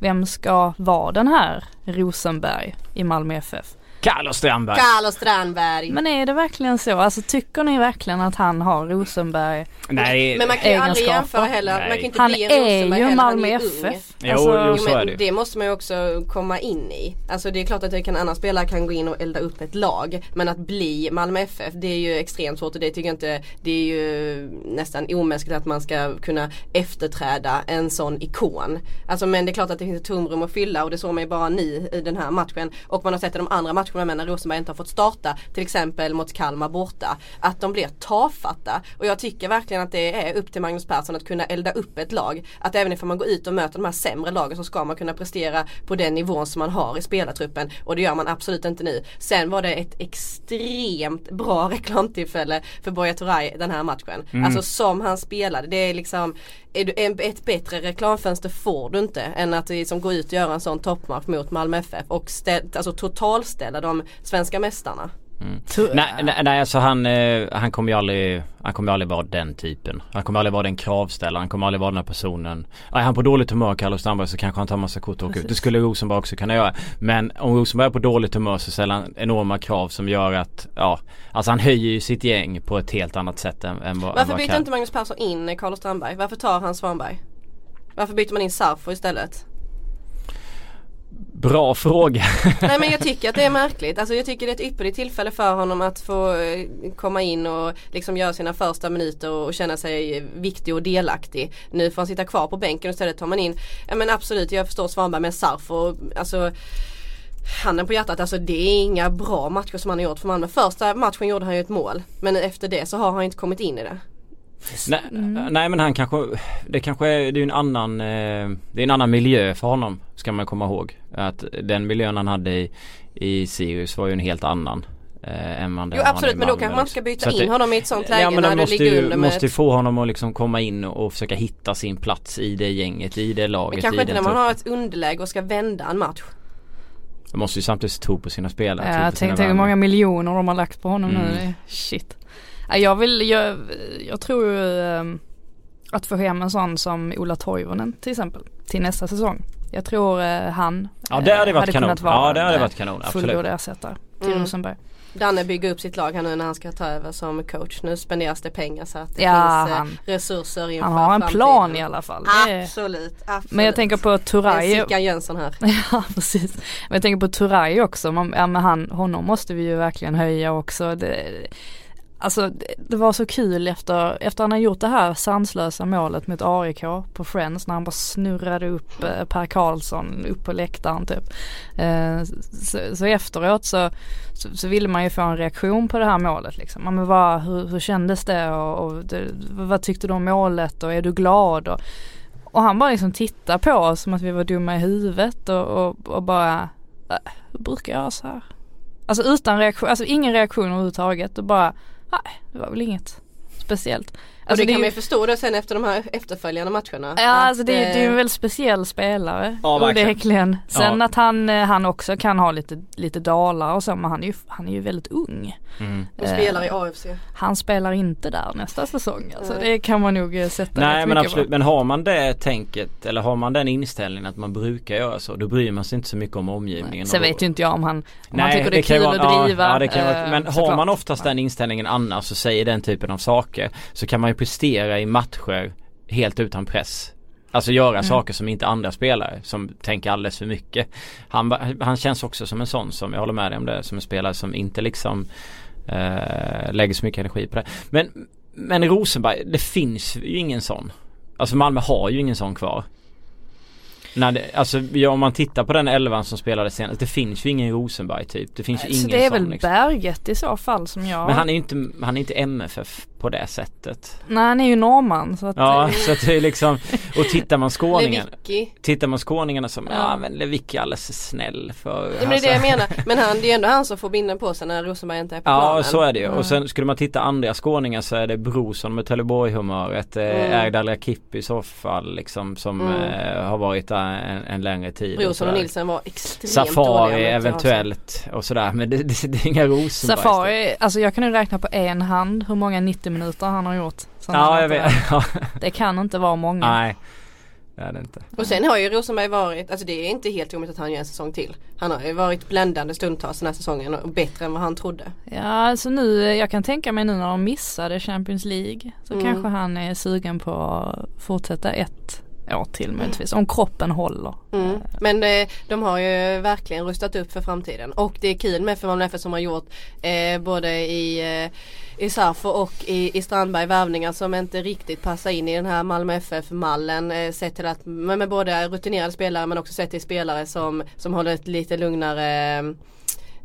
Vem ska vara den här Rosenberg i Malmö FF? Carlos Strandberg! Carlos Strandberg. Men är det verkligen så? Alltså tycker ni verkligen att han har Rosenberg? Nej, Men man kan ju aldrig jämföra heller. Man kan inte Han bli en är Rosenberg ju heller. Malmö. FF. Alltså- jo Jo, så är det det måste man ju också komma in i. Alltså det är klart att kan, annan spelare kan gå in och elda upp ett lag. Men att bli Malmö FF det är ju extremt svårt och det tycker jag inte Det är ju nästan omänskligt att man ska kunna efterträda en sån ikon. Alltså men det är klart att det finns ett tomrum att fylla och det såg man ju bara nu i den här matchen. Och man har sett i de andra matcherna med när Rosenberg inte har fått starta. Till exempel mot Kalmar borta. Att de blir tafatta. Och jag tycker verkligen att det är upp till Magnus Persson att kunna elda upp ett lag. Att även ifall man går ut och möter de här sämre lagen så ska man kunna prestera på den nivån som man har i spelartruppen. Och det gör man absolut inte nu. Sen var det ett extremt bra reklamtillfälle för Buya Turay den här matchen. Mm. Alltså som han spelade. Det är liksom ett bättre reklamfönster får du inte än att liksom gå ut och göra en sån toppmatch mot Malmö FF och ställ, alltså totalställa de svenska mästarna. Tu- Nej, nej, nej alltså han, eh, han kommer ju aldrig Han kommer aldrig vara den typen. Han kommer aldrig vara den kravställaren. Han kommer aldrig vara den här personen. Är han på dåligt humör Carlos Strandberg så kanske han tar massa kort och åker ut. Det skulle Rosenberg också kunna göra. Men om Rosenberg är på dåligt humör så ställer han enorma krav som gör att ja Alltså han höjer ju sitt gäng på ett helt annat sätt än, än vad Varför byter inte Magnus Persson in Carlos Strandberg? Varför tar han Svanberg? Varför byter man in Sarfo istället? Bra fråga. Nej men jag tycker att det är märkligt. Alltså jag tycker det är ett ypperligt tillfälle för honom att få eh, komma in och liksom göra sina första minuter och, känna sig viktig och delaktig. Nu får han sitta kvar på bänken och istället tar man in, ja men absolut jag förstår Svanberg med Sarf och alltså Handen på hjärtat, alltså det är inga bra matcher som han har gjort för Malmö. Första matchen gjorde han ju ett mål. Men efter det så har han inte kommit in i det. Nej, nej men han kanske Det kanske är, det är en annan eh, Det är en annan miljö för honom Ska man komma ihåg. Att den miljön han hade i, i Sirius var ju en helt annan. Eh, än vad den Jo absolut men då kanske man ska byta in det- honom i ett sånt läge Ja men när de du måste ligger ju, under med måste ju få honom att liksom komma in och, försöka hitta sin plats i det gänget, i det laget. Men kanske inte när man har ett underläge och ska vända en match. Man måste ju samtidigt tro på sina spelare. Ja, tänkte hur många miljoner de har lagt på honom Mm. nu. Shit. Ja, Jag vill, jag, jag tror um, att få hem en sån som Ola Toivonen till exempel till nästa säsong. Jag tror uh, han Ja det hade eh, varit kanon. kunnat vara Ja det hade en, varit kanon. eh, fullgod ersättare till Mm. Rosenberg. Danne bygger upp sitt lag här nu när han ska ta över som coach. Nu spenderas det pengar så att det Ja, finns eh, han- resurser inför Han har en framtiden. plan i alla fall. Absolut, absolut. Men jag tänker på Turay. Sickan Jönsson här. Ja precis. Men jag tänker på Turay också. Man, ja, men han, honom måste vi ju verkligen höja också. Det, alltså det, var så kul efter, efter han har gjort det här sanslösa målet mot AIK på Friends när han bara snurrade upp eh, Per Karlsson upp på läktaren typ. Eh, så, så efteråt så, så, så ville man ju få en reaktion på det här målet liksom. Ja, Men vad, hur, hur kändes det och, och det, vad tyckte du om målet och är du glad? Och, och han bara liksom tittar på oss som att vi var dumma i huvudet och, och, och bara, äh, hur brukar jag göra så här? Alltså utan reaktion, alltså ingen reaktion överhuvudtaget och bara, nej det var väl inget speciellt. Alltså, det kan är man ju- ju förstå då sen efter de här efterföljande matcherna. Ja alltså det, är- det är ju eh, en väldigt speciell spelare. Ja, verkligen. onekligen. Sen Ja. att han, eh, han också kan ha lite, lite dalar och så men han är ju, han är ju väldigt ung. Mm. Och spelar i AFC. Han spelar inte där nästa säsong. Alltså det kan man nog eh, sätta Nej men mycket absolut, på. men har man det tänket eller har man den inställningen att man brukar göra så då bryr man sig inte så mycket om omgivningen. Sen vet ju inte jag om han, om han Nej, tycker det är kan ju kul vara- att driva. Ja, det kan ju vara, eh, men har man oftast den inställningen annars och säger den typen av saker så kan man ju prestera i matcher helt utan press. Alltså göra Mm. saker som inte andra spelare som tänker alldeles för mycket. Han, han känns också som en sån som, jag håller med dig om det, som en spelare som inte liksom eh, lägger så mycket energi på det. Men, men Rosenberg, det finns ju ingen sån. Alltså Malmö har ju ingen sån kvar. Nej, det, alltså ja, om man tittar på den elvan som spelade senast, det finns ju ingen Rosenberg typ. Det finns ju Så ingen det är sån väl liksom. Berget i så fall som jag. Men han är ju inte, han är inte MFF på det sättet. Nej han är ju norrman så att Ja, så att det är liksom, och tittar man skåningen, Lewicki. tittar man skåningarna som, ja, Ja. men Lewicki är alldeles snäll för Ja, men det är det jag menar. Men han, det är ändå han som får binden på sig när Rosenberg inte är på Ja planen. så är det ju. Mm. Och sen skulle man titta andra skåningar så är det Brorsson med Trelleborg-humöret. Mm. Mm. Erdal Rakip i så fall liksom som Mm. eh, har varit där en, en längre tid. Brorsson och sådär. Nilsen var extremt dåliga. Safari har eventuellt och sådär men det, det, det är inga Rosenberg. Safari, alltså jag kan ju räkna på en hand hur många 90 minuter han har gjort. Ja jag vet. Det kan inte vara många. Nej. Det är det inte. Och sen har ju Rosenberg varit, alltså det är inte helt omöjligt att han gör en säsong till. Han har ju varit bländande stundtals den här säsongen och bättre än vad han trodde. Ja alltså nu, jag kan tänka mig nu när de missade Champions League så Mm. kanske han är sugen på att fortsätta ett år till möjligtvis. Om kroppen håller. Mm. Men eh, de har ju verkligen rustat upp för framtiden och det är kul med för Malmö FF som har gjort eh, både i eh, i Safo och i, i Strandberg värvningar som inte riktigt passar in i den här Malmö FF-mallen. Eh, sett till att, med, med både rutinerade spelare men också sett till spelare som, som håller ett lite lugnare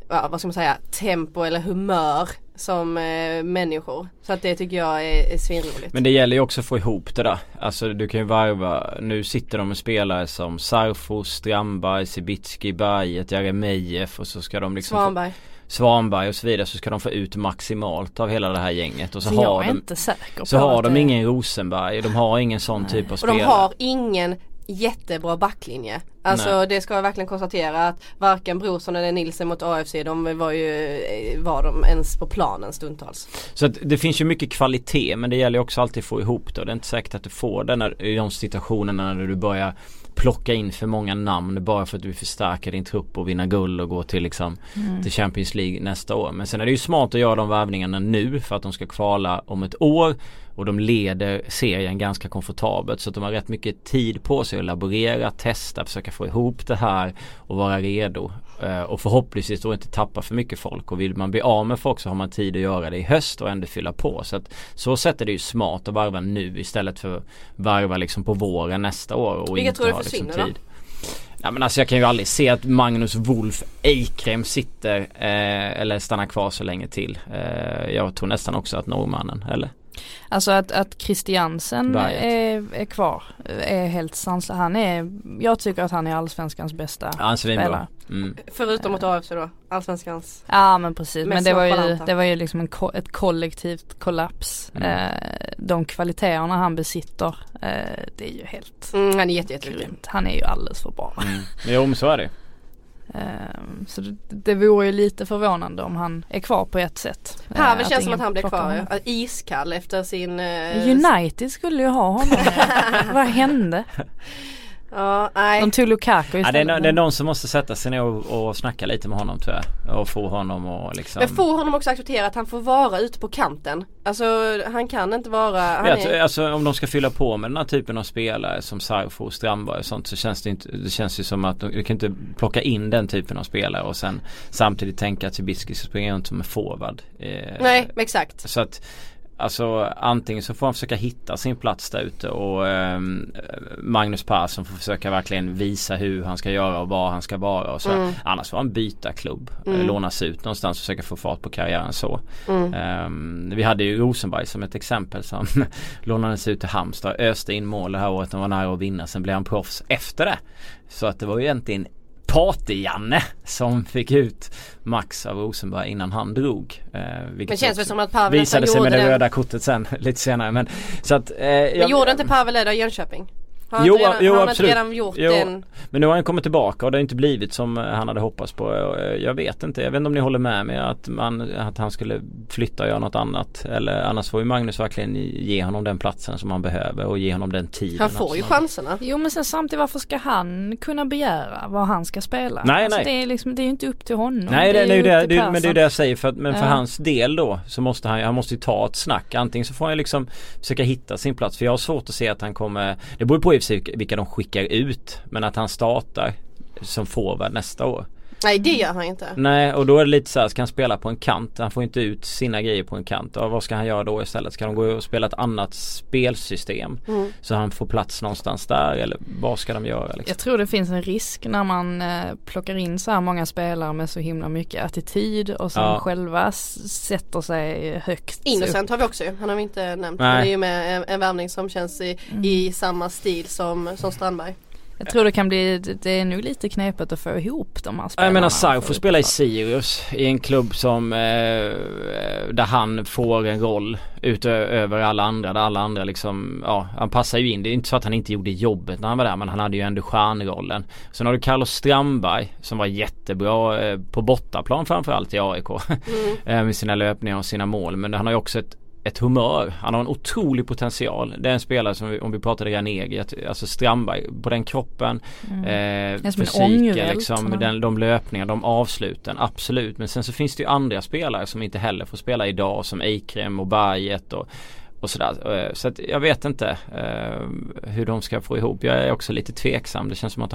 ja, vad ska man säga, tempo eller humör som eh, människor. Så att det tycker jag är, är svinroligt. Men det gäller ju också att få ihop det där. Alltså du kan ju varva, nu sitter de med spelare som Sarfo, Strandberg, Sibitski, Berget, Jeremejeff och så ska de liksom Svanberg. Få, Svanberg och så vidare så ska de få ut maximalt av hela det här gänget. Och så, Så har de, så har de ingen Rosenberg, de har ingen sån typ av Och spelare. de har ingen jättebra backlinje. Alltså Nej. det ska jag verkligen konstatera att varken Brorsson eller Nilsen mot AFC de var ju, eh, var de ens på planen stundtals. Så att det finns ju mycket kvalitet men det gäller också alltid att få ihop det och det är inte säkert att du får det när, i de situationerna när du börjar plocka in för många namn bara för att du vill förstärka din trupp och vinna guld och gå till liksom Mm. till Champions League nästa år. Men sen är det ju smart att göra de värvningarna nu för att de ska kvala om ett år och de leder serien ganska komfortabelt så att de har rätt mycket tid på sig att laborera, testa, försöka få ihop det här och vara redo. Eh, Och förhoppningsvis då inte tappa för mycket folk och vill man bli av med folk så har man tid att göra det i höst och ändå fylla på. Så att så sätt är det ju smart att varva nu istället för varva liksom på våren nästa år och Vilka inte tror du ha liksom försvinner då? tid. Ja men alltså jag kan ju aldrig se att Magnus Wolf Eikrem sitter eh, eller stannar kvar så länge till. Eh, jag tror nästan också att norrmannen eller? Alltså att, att Christiansen är, är kvar är helt sanslöst. Han är, jag tycker att han är allsvenskans bästa Ja, spelare. Mm. Förutom mot AFC då, Allsvenskans. Ja men precis, men det var ju, det var ju liksom en ko- ett kollektivt kollaps. Mm. Eh, de kvaliteterna han besitter, eh, det är ju helt Mm, han är jätte, jätteduktig. grymt. Han är ju alldeles för bra. Mm. Jo men så är det så det, det vore ju lite förvånande om han är kvar på ett sätt. Eh, Pavel känns som att han blir kvar. honom. ja. Iskall efter sin... eh, United skulle ju ha honom. Vad hände? Ja, nej. De tog Lukaku ja, det, är, istället. no- det är någon som måste sätta sig ner och, och snacka lite med honom tror jag. Och få honom och liksom Men får honom också acceptera att han får vara ute på kanten. Alltså han kan inte vara... Han tror- är, Alltså om de ska fylla på med den här typen av spelare som Sarfo och Strandberg och sånt så känns det inte Det känns ju som att de, du kan inte plocka in den typen av spelare och sen samtidigt tänka att Sibicki ska springa runt som en forward. Eh, nej, exakt. Så att Alltså antingen så får han försöka hitta sin plats där ute och ehm, Magnus Persson får försöka verkligen visa hur han ska göra och var han ska vara och så. Mm. Annars får han byta klubb, Mm. eh, lånas ut någonstans och försöka få fart på karriären så. Mm. Ehm, vi hade ju Rosenberg som ett exempel som lånades ut till Halmstad, öste in mål det här året, han var nära att vinna, sen blev han proffs efter det. Så att det var ju egentligen Party-Janne som fick ut max av Rosenberg innan han drog. Eh, vilket Men känns väl som att Pavel visade sig med det röda kortet sen lite senare men så att eh, Men jag- gjorde inte Pavel det då i Jönköping? Har Jo, redan, jo, har han absolut. redan gjort Jo. den? Men nu har han kommit tillbaka och det har inte blivit som eh, han hade hoppats på. Eh, Jag vet inte, jag vet inte om ni håller med mig att, man, att han skulle flytta och göra något annat. Eller annars får ju Magnus verkligen ge honom den platsen som han behöver och ge honom den tiden. Han får ju chanserna. Jo men sen samtidigt varför ska han kunna begära vad han ska spela? Nej, alltså, nej. Det är liksom, det är ju inte upp till honom. Nej det, det är ju det, det, men det är det jag säger för att, men för Ja. hans del då så måste han, han måste ju ta ett snack. Antingen så får han liksom försöka hitta sin plats för jag har svårt att se att han kommer Det beror på i och för sig vilka de skickar ut men att han startar som forward nästa år. Nej det gör han inte. Nej och då är det lite så här, ska han spela på en kant? Han får inte ut sina grejer på en kant. Ja, vad ska han göra då istället? Ska de gå och spela ett annat spelsystem? Mm. Så han får plats någonstans där eller vad ska de göra liksom? Jag tror det finns en risk när man eh, plockar in så här många spelare med så himla mycket attityd och som Ja. själva sätter sig högst upp. Innocent har vi också ju. Han har vi inte nämnt. Nej. Det är ju med en, en värvning som känns i, Mm. i samma stil som, som Strandberg. Jag tror det kan bli, det är nog lite knepigt att få ihop de här spelarna. Jag menar Sarr få får spela i. Sirius i en klubb som eh, där han får en roll utöver alla andra. Där alla andra liksom, ja han passar ju in. Det är inte så att han inte gjorde jobbet när han var där men han hade ju ändå stjärnrollen. Sen har du Carlos Strandberg som var jättebra eh, på bortaplan framförallt i AIK. Mm. eh, med sina löpningar och sina mål. Men han har ju också ett ett humör. Han har en otrolig potential. Det är en spelare som vi, om vi pratade Ranegi, alltså Strandberg på den kroppen, Mm. eh, fysiken liksom, den, de löpningar, de avsluten, absolut. Men sen så finns det ju andra spelare som inte heller får spela idag som Eikrem och Berget och och sådär. Eh, så att jag vet inte eh, hur de ska få ihop. Jag är också lite tveksam. Det känns som att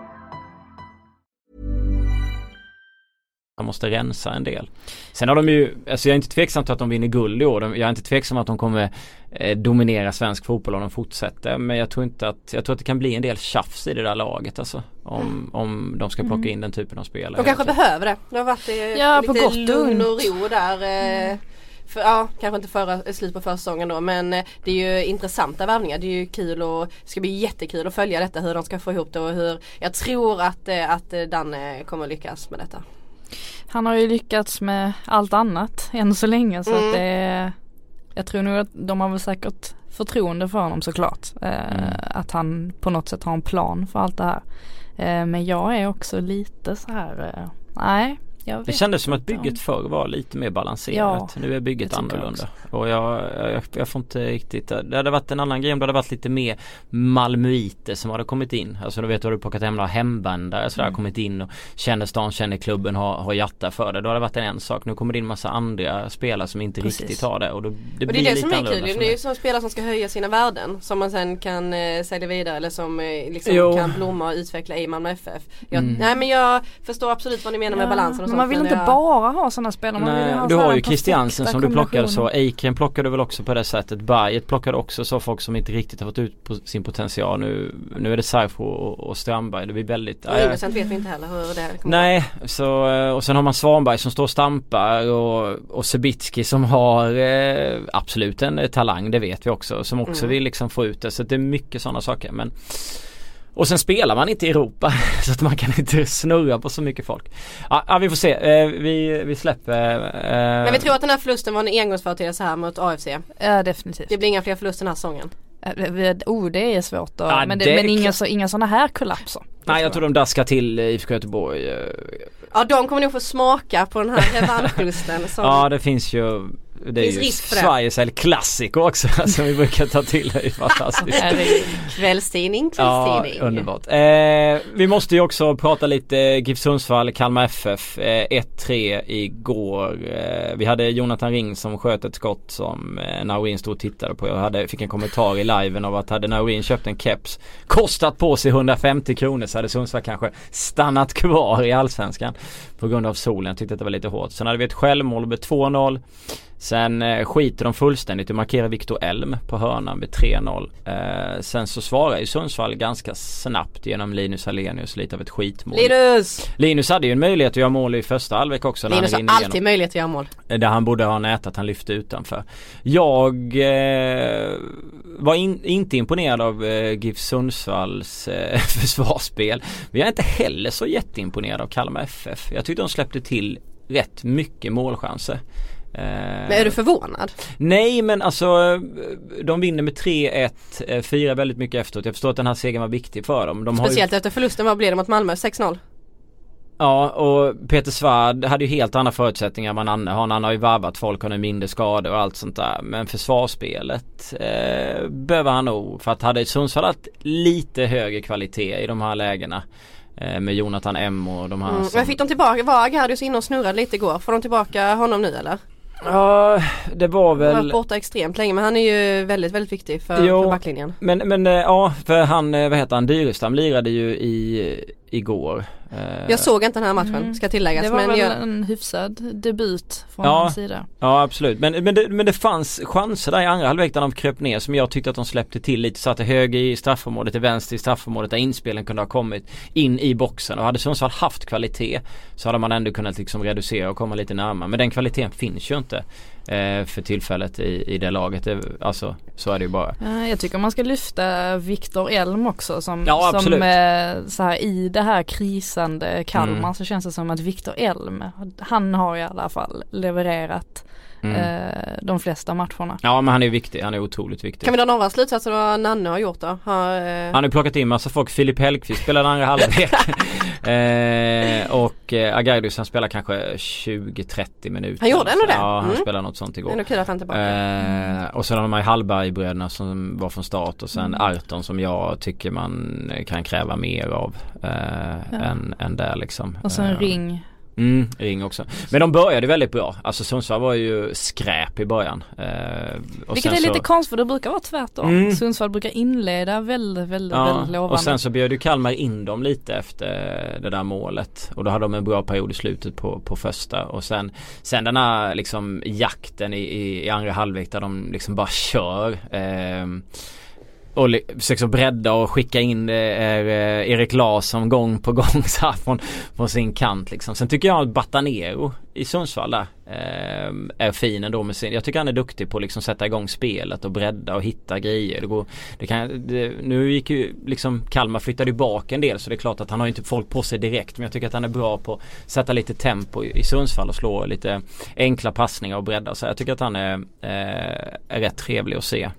Man måste rensa en del. Sen har de ju, alltså jag är inte tveksam till att de vinner guld i år. Jag är inte tveksam att de kommer eh, dominera svensk fotboll om de fortsätter. Men jag tror inte att, jag tror att det kan bli en del tjafs i det där laget alltså. Om, om de ska plocka mm. in den typen av spelare. De kanske behöver det. Det har varit eh, ja, lite på gott lugn och ro där. Eh, mm. För, ja, kanske inte förra, slut på försäsongen då men eh, det är ju intressanta värvningar. Det är ju kul och det ska bli jättekul att följa detta hur de ska få ihop det och hur jag tror att, eh, att Danne kommer lyckas med detta. Han har ju lyckats med allt annat än så länge så mm. att det är, Jag tror nog att de har väl säkert förtroende för honom såklart. Eh, mm. Att han på något sätt har en plan för allt det här. Eh, men jag är också lite så här, eh, nej det kändes som att bygget förr var lite mer balanserat. Ja, nu är bygget annorlunda. Och jag, jag, jag, får inte riktigt Det hade varit en annan grej om det hade varit lite mer Malmöiter som hade kommit in. Alltså du vet du hade plockat hem några hembändare sådär mm. kommit in och känner stan, känner klubben, har, har hjärta för det. Då hade det varit en, en sak. Nu kommer det in massa andra spelare som inte Precis. riktigt har det. Och, då, det, och det är det som är kul. Det är ju som spelare som ska höja sina värden. Som man sen kan eh, sälja vidare eller som eh, liksom kan blomma och utveckla i Malmö FF. Jag, mm. Nej men jag förstår absolut vad ni menar ja. med balansen sånt. Man vill inte bara ha sådana spelare. Man Nej, ha du har ju Christiansen som du plockade så. Eiken plockade väl också på det sättet. Bayet plockade också så folk som inte riktigt har fått ut på sin potential. Nu, nu är det Saifo och, och Strandberg. Det blir väldigt... Och Innocent vet vi inte heller hur det kommer Nej, så, eh, och sen har man Svanberg som står och stampar och, och Sebitski som har eh, absolut en talang, det vet vi också. Som också mm. vill liksom få ut det. Så det är mycket sådana saker. Men och sen spelar man inte i Europa så att man kan inte snurra på så mycket folk. Ja, ja vi får se. Eh, vi, vi släpper. Eh. Men vi tror att den här förlusten var en engångsföreteelse här mot AFC. Ja definitivt. Det blir inga fler förluster den här säsongen. Eh, oh det är svårt då. Ja, men, det, men inga, så, inga sådana här kollapser. Nej jag tror de daskar till IFK Göteborg. Eh. Ja de kommer nog få smaka på den här revanschförlusten. ja det finns ju det är ju Sveriges El Clasico också som vi brukar ta till. Det är fantastiskt. kvällstidning, kvällstidning. Ja, underbart. Eh, vi måste ju också prata lite GIF Sundsvall, Kalmar FF. Eh, 1-3 igår. Eh, vi hade Jonathan Ring som sköt ett skott som eh, Naurin stod och tittade på. Jag hade, fick en kommentar i liven av att hade Naurin köpt en keps kostat på sig 150 kronor så hade Sundsvall kanske stannat kvar i Allsvenskan på grund av solen. Jag tyckte att det var lite hårt. Sen hade vi ett självmål med 2-0. Sen eh, skiter de fullständigt i att markera Viktor Elm på hörnan med 3-0. Eh, sen så svarar ju Sundsvall ganska snabbt genom Linus Alenius lite av ett skitmål. Linus! Linus hade ju en möjlighet att göra mål i första halvlek också. Linus har alltid igenom. möjlighet att göra mål. Eh, där han borde ha nätat, han lyfte utanför. Jag eh, var in, inte imponerad av eh, GIF Sundsvalls eh, försvarsspel. Men jag är inte heller så jätteimponerad av Kalmar FF. Jag tyckte de släppte till rätt mycket målchanser. Eh, men är du förvånad? Nej men alltså de vinner med 3-1, eh, firar väldigt mycket efteråt. Jag förstår att den här segern var viktig för dem. De Speciellt ju... efter förlusten, vad blev det mot Malmö? 6-0? Ja och Peter Svärd hade ju helt andra förutsättningar än vad Nanne har. Han har ju varvat folk, har nu mindre skador och allt sånt där. Men försvarsspelet eh, behöver han nog. För att hade Sundsvall haft lite högre kvalitet i de här lägena eh, med Jonathan M och de här mm. som... Men fick de tillbaka, var Agardius inne och snurrade lite igår? Får de tillbaka honom nu eller? Ja det var väl Han har varit borta extremt länge men han är ju väldigt väldigt viktig för, jo, för backlinjen. Men, men eh, ja för han, eh, vad heter han, Dyrestam lirade ju i igår. Eh, Jag såg inte den här matchen Mm. ska tilläggas. Det var men väl jag, en hyfsad debut från Ja. hans sida. Ja absolut men, men, det, men det fanns chanser där i andra halvlek där de kröp ner som jag tyckte att de släppte till lite. Satte höger i straffområdet, till vänster i straffområdet där inspelen kunde ha kommit in i boxen. Och hade Sundsvall haft kvalitet så hade man ändå kunnat liksom reducera och komma lite närmare. Men den kvaliteten finns ju inte eh, för tillfället i, i det laget. Det, alltså så är det ju bara. Jag tycker man ska lyfta Viktor Elm också som, Ja, som eh, så här, i det här krisande Kalmar Mm. så känns det som att Viktor Elm, han har i alla fall levererat Mm. eh, de flesta matcherna. Ja men han är viktig, han är otroligt viktig. kan vi dra några slutsatser vad Nanne har gjort då? Har, eh, Han har plockat in massa folk. Filip Hellqvist spelade andra halvlek. eh, och eh, Agaidos han spelar kanske 20-30 minuter. Han gjorde ändå det? Ja han Mm. spelade något sånt igår. Ändå kul att han är tillbaka. Eh, och sen har man ju Hallberg-bröderna som var från start och sen Mm. Arton som jag tycker man kan kräva mer av eh, Ja. än, än där liksom. Och sen Eh, Ring. Mm, Ring också. Men de började väldigt bra. Alltså Sundsvall var ju skräp i början. Eh, Vilket är lite så, konstigt för det brukar vara tvärtom. Mm. Sundsvall brukar inleda väldigt, väldigt, väldigt lovande. och sen så bjöd ju Kalmar in dem lite efter det där målet. Och då hade de en bra period i slutet på, på första. Och sen, sen den här liksom jakten i, i, i andra halvlek där de liksom bara kör. ehm, och li- försöker så bredda och skicka in eh, eh, Erik Larsson gång på gång så här från, från sin kant liksom. Sen tycker jag att Batanero i Sundsvall där eh, är fin ändå med sin, jag tycker han är duktig på att liksom sätta igång spelet och bredda och hitta grejer. Det går, det kan, det, nu gick ju liksom Kalmar flyttade ju bak en del så det är klart att han har ju inte folk på sig direkt men jag tycker att han är bra på att sätta lite tempo i, i Sundsvall och slå lite enkla passningar och bredda. Så jag tycker att han är, eh, är rätt trevlig att se.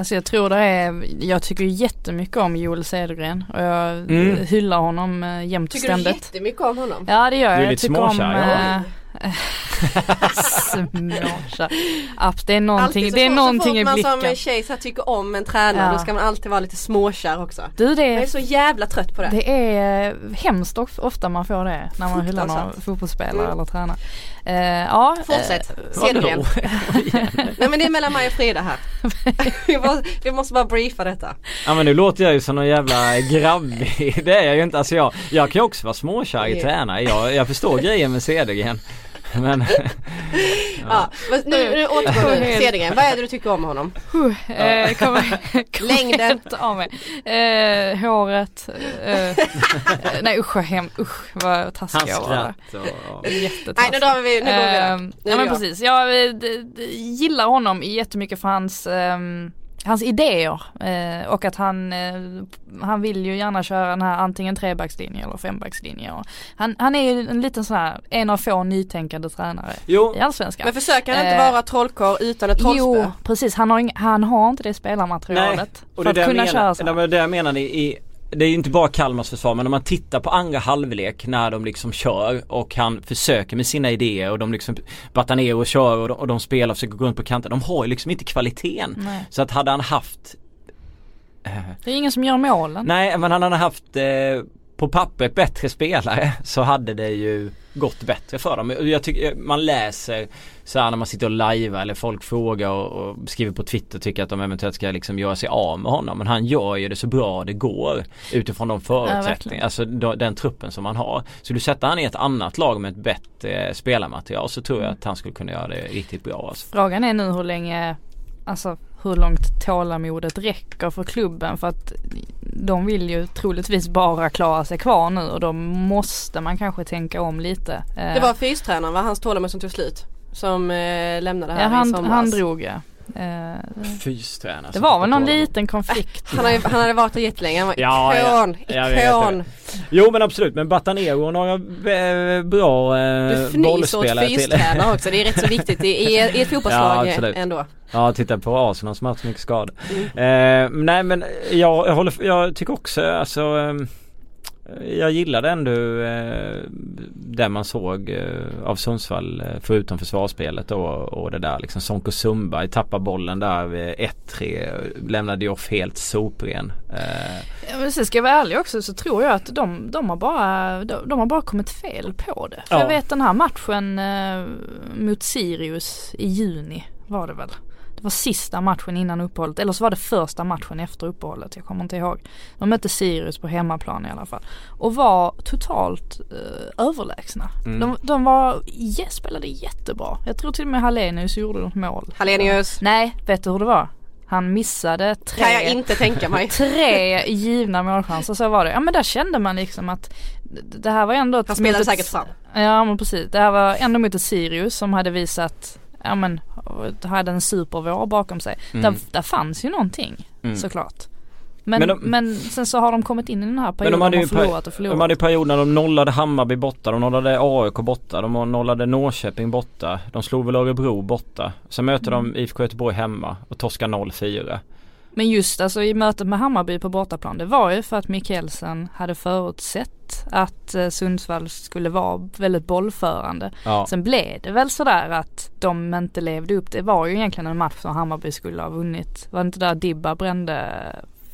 Alltså jag tror det är, jag tycker jättemycket om Joel Cedergren och jag Mm. hyllar honom äh, jämt och Tycker du ständigt. jättemycket om honom? Ja det gör Du är jag. Jag lite tycker om småkär, Småkär. App, det är någonting, Alltid så det är någonting i Så fort man blicken. som tjej så tycker om en tränare Ja. då ska man alltid vara lite småkär också. Du det Jag är är, så jävla trött på det. det är hemskt of- ofta man får det när man hyllar någon fotbollsspelare Mm. eller tränare. Eh, ja, Fortsätt. eh, Cedergren. Nej men det är mellan mig och Frida här. vi, måste, vi måste bara briefa detta. Ja men nu låter jag ju som någon jävla grabbig. Det är jag ju inte. Alltså jag, jag kan ju också vara småkär i Nej. tränare. Jag, jag förstår grejen med Cedergren. Men Ja. men nu, nu återgår du Helt- Cedergren. Vad är det du tycker om honom? Eh, kommer, kommer Längden. av mig. Eh, håret. Eh, nej usch vad hem, usch vad taskig hans jag var och... Nej Jättetaskig. nu drar vi, nu går vi Nu ja men jag. precis, jag eh, gillar honom jättemycket för hans ehm, Hans idéer eh, och att han, eh, han vill ju gärna köra den här antingen trebackslinje eller fembackslinje. Han, han är ju en liten sån här, en av få nytänkande tränare Jo, i Allsvenskan. Men försöker han inte Eh, vara trollkarl utan ett trollspö? Jo precis, han har, ing- han har inte det spelarmaterialet och för det att kunna jag köra menar, så. det var det jag menade i, det är ju inte bara Kalmars försvar men om man tittar på andra halvlek när de liksom kör och han försöker med sina idéer och de liksom battar ner och kör och de, och de spelar och försöker gå runt på kanten. De har ju liksom inte kvaliteten. Nej. Så att hade han haft eh, Det är ingen som gör målen. Nej men han hade haft eh, på pappret bättre spelare så hade det ju gått bättre för dem. Jag tycker man läser så här när man sitter och lajvar eller folk frågar och, och skriver på Twitter och tycker att de eventuellt ska liksom göra sig av med honom. Men han gör ju det så bra det går utifrån de förutsättningar, verkligen. alltså då, den truppen som han har. Så du sätter han i ett annat lag med ett bättre spelarmaterial så tror jag att han skulle kunna göra det riktigt bra. Alltså. Frågan är nu hur länge, alltså hur långt tålamodet räcker för klubben för att de vill ju troligtvis bara klara sig kvar nu och då måste man kanske tänka om lite. Det var fystränaren va? Hans tålamod som tog slut. Som eh, lämnade här ja, i han, somras. han drog ja. Eh, Fystränare. det var väl någon liten konflikt. Han, har ju, han hade varit där jättelänge. Han var Ja, ikon, ja. Ikon. Jo men absolut men Batanero och några eh, bra eh, Du fnyser åt bollspelare till. fystränare också. Det är rätt så viktigt i, i, i ett fotbollslag Ja, absolut. ändå. Ja titta på Arsenal som har haft så mycket skador. Mm. Eh, nej men jag, jag håller, jag tycker också alltså eh, jag gillade ändå eh, det man såg eh, av Sundsvall eh, förutom försvarsspelet då och det där liksom Sonko Sundberg tappar bollen där vid 1-3 lämnade ju off helt sopren. Eh, Ja, men sen ska jag vara ärlig också så tror jag att de, de, har, bara, de, de har bara kommit fel på det. För Ja. jag vet den här matchen eh, mot Sirius i juni var det väl. Det var sista matchen innan uppehållet eller så var det första matchen efter uppehållet. Jag kommer inte ihåg. De mötte Sirius på hemmaplan i alla fall. Och var totalt eh, överlägsna. Mm. De, de var, ja, spelade jättebra. Jag tror till och med Hallenius gjorde något mål. Hallenius. Nej, vet du hur det var? Han missade tre Kan jag inte tänka mig. tre givna målchanser så var det. Ja men där kände man liksom att det här var ändå ett Han spelade ett- säkert fram. Ja men precis. Det här var ändå mot ett Sirius som hade visat, ja men hade en supervår bakom sig. Mm. Där, där fanns ju någonting Mm. såklart. Men, Men men, de- sen så har de kommit in i den här Men perioden de hade och förlorat och förlorat. de hade ju perioder när de nollade Hammarby borta, de nollade AIK borta, de nollade Norrköping borta. De slog väl Örebro borta. Sen möter Mm. de IFK Göteborg hemma och torskar 0-4. Men just alltså i mötet med Hammarby på bortaplan det var ju för att Mikkelsen hade förutsett att eh, Sundsvall skulle vara väldigt bollförande. Ja. Sen blev det väl sådär att de inte levde upp. Det var ju egentligen en match som Hammarby skulle ha vunnit. Var det inte där Dibba brände?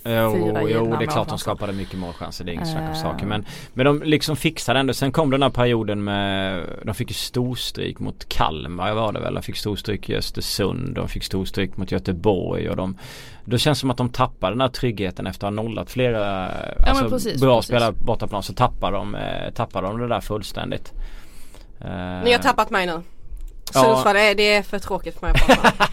Jo, fyra jo givna det är klart de skapade mycket målchanser, det är inget snack om Eh. saken. Men, men de liksom fixade ändå. Sen kom den här perioden med, de fick ju storstryk mot Kalmar var det väl. De fick storstryk i Östersund, de fick storstryk mot Göteborg och de Då känns det som att de tappade den här tryggheten efter att ha nollat flera alltså, precis, bra precis. spelare bortaplan så tappar de, eh, tappar de det där fullständigt. Eh, Ni har tappat mig nu. Ja. Sundsvall, det är för tråkigt för mig att prata.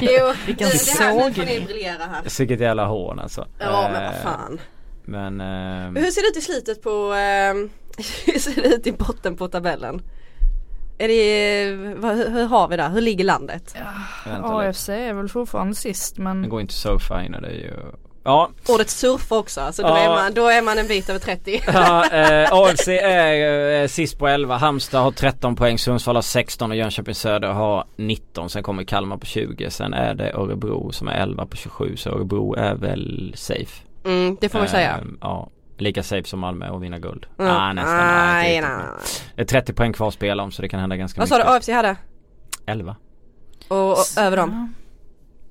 Jo, Vilken det, det här, nu får ni briljera här. Vilket jävla hån alltså. Ja men vad Eh, fan. Men eh, Hur ser det ut i slutet på, ehm, hur ser det ut i botten på tabellen? Är det, vad, hur, hur har vi där? Hur ligger landet? lite. AFC är väl fortfarande sist men Det går inte så fine det är ju Ja, Ordet surfa också, alltså då, Ja. är man, då är man en bit över 30. Ja, eh, AFC är eh, sist på 11. Halmstad har 13 poäng, Sundsvall har 16 och Jönköping Söder har 19. Sen kommer Kalmar på 20. Sen är det Örebro som är 11 på 27. Så Örebro är väl safe. Mm, det får man säga. Eh, ja, lika safe som Malmö och vinna guld. Mm. Ah, nästan. Nej, nej, nej. Det är 30 poäng kvar att spela om så det kan hända ganska Vad sa du mycket. AFC hade? 11. Och, och över dem?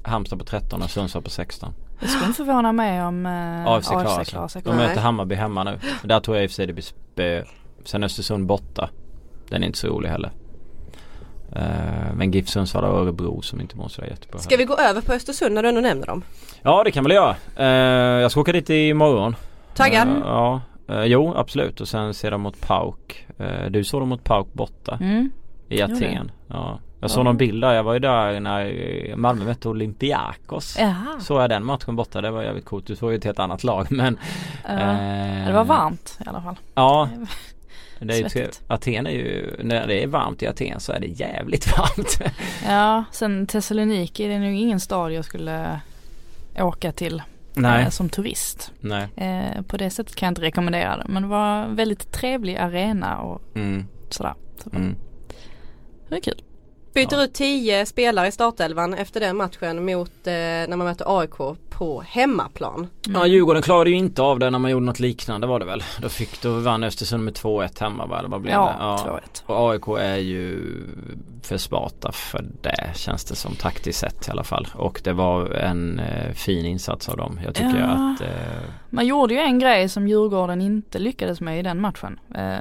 Halmstad på 13 och Sundsvall på 16. Det skulle inte förvåna mig om eh, AFC klarar sig. De möter Hammarby hemma nu. Där tror jag i och för sig det blir spö. Sen Östersund borta. Den är inte så rolig heller. Eh, men GIF Sundsvall och Örebro som inte mår sådär jättebra. Ska vi gå över på Östersund när du ändå nämner dem? Ja det kan vi göra. Eh, jag ska åka dit imorgon. Taggad? Ja. Jo absolut och sen ser de mot PAOK. Eh, du såg dem mot PAOK borta Mm. i Aten. Ja. Jag såg någon bild där. Jag var ju där när Malmö mötte Olympiakos. Jaha. Såg jag den matchen borta. Det var jävligt coolt. Du såg ju ett helt annat lag men Ja. eh, det var varmt i alla fall. Ja det är ju. Aten är ju, när det är varmt i Aten så är det jävligt varmt. Ja, sen Thessaloniki det är nog ingen stad jag skulle åka till Nej. eh, som turist. Nej. Eh, på det sättet kan jag inte rekommendera det. Men det var en väldigt trevlig arena och Mm. sådär. Så Mm. Det är kul. Byter Ja. ut 10 spelare i startelvan efter den matchen mot eh, när man möter AIK på hemmaplan. Ja Djurgården klarade ju inte av det när man gjorde något liknande var det väl. Då fick, då vann Östersund med 2-1 hemma va? Eller vad blev det? Ja, 2-1. Och AIK är ju för smarta för det känns det som taktiskt sett i alla fall. Och det var en eh, fin insats av dem. Jag tycker Ja. att eh, Man gjorde ju en grej som Djurgården inte lyckades med i den matchen. Eh,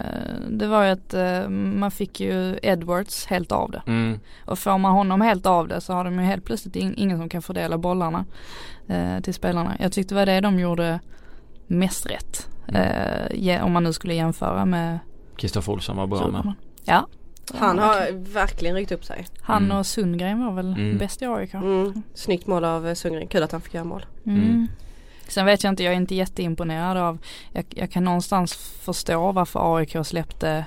det var ju att eh, man fick ju Edwards helt av det. mm, Och får man honom helt av det så har de ju helt plötsligt in, ingen som kan fördela bollarna eh, till spelarna. Jag tyckte det var det de gjorde mest rätt. Eh, ge- om man nu skulle jämföra med Kristoffer Olsson var bra med. Ja. Han har verkligen ryckt upp sig. Han Mm. och Sundgren var väl Mm. bäst i AIK. Mm. Snyggt mål av eh, Sundgren, kul att han fick göra mål. Mm. Mm. Sen vet jag inte, jag är inte jätteimponerad av, jag, jag kan någonstans förstå varför AIK släppte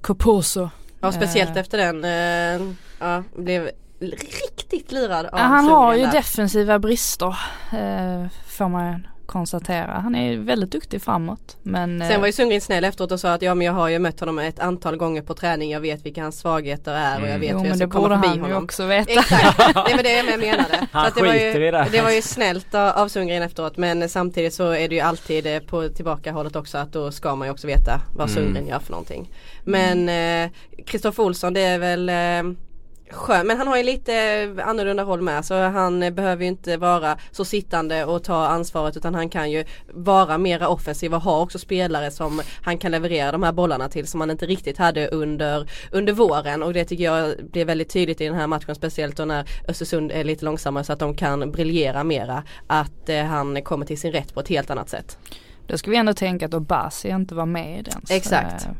Coposo. Ja speciellt Eh. efter den, eh, ja blev riktigt lirad av Ja, han har ju defensiva brister eh, får man konstatera. Han är väldigt duktig framåt. Men eh, Sen var ju Sundgren snäll efteråt och sa att ja men jag har ju mött honom ett antal gånger på träning. Jag vet vilka hans svagheter är och jag Mm. vet jo, hur jag men ska det komma borde förbi han ju honom. också veta. Exakt, det var det jag menade. Han att det, var ju, det. det var ju snällt av Sundgren efteråt men samtidigt så är det ju alltid eh, på tillbakahållet också att då ska man ju också veta vad Mm. Sundgren gör för någonting. Men Kristoffer Olsson det är väl eh, skön men han har ju lite annorlunda roll med så han behöver ju inte vara så sittande och ta ansvaret utan han kan ju vara mera offensiv och ha också spelare som han kan leverera de här bollarna till som han inte riktigt hade under, under våren och det tycker jag blir väldigt tydligt i den här matchen speciellt då när Östersund är lite långsammare så att de kan briljera mera att eh, han kommer till sin rätt på ett helt annat sätt. Då ska vi ändå tänka att Obasi inte var med ens. Exakt. Eh,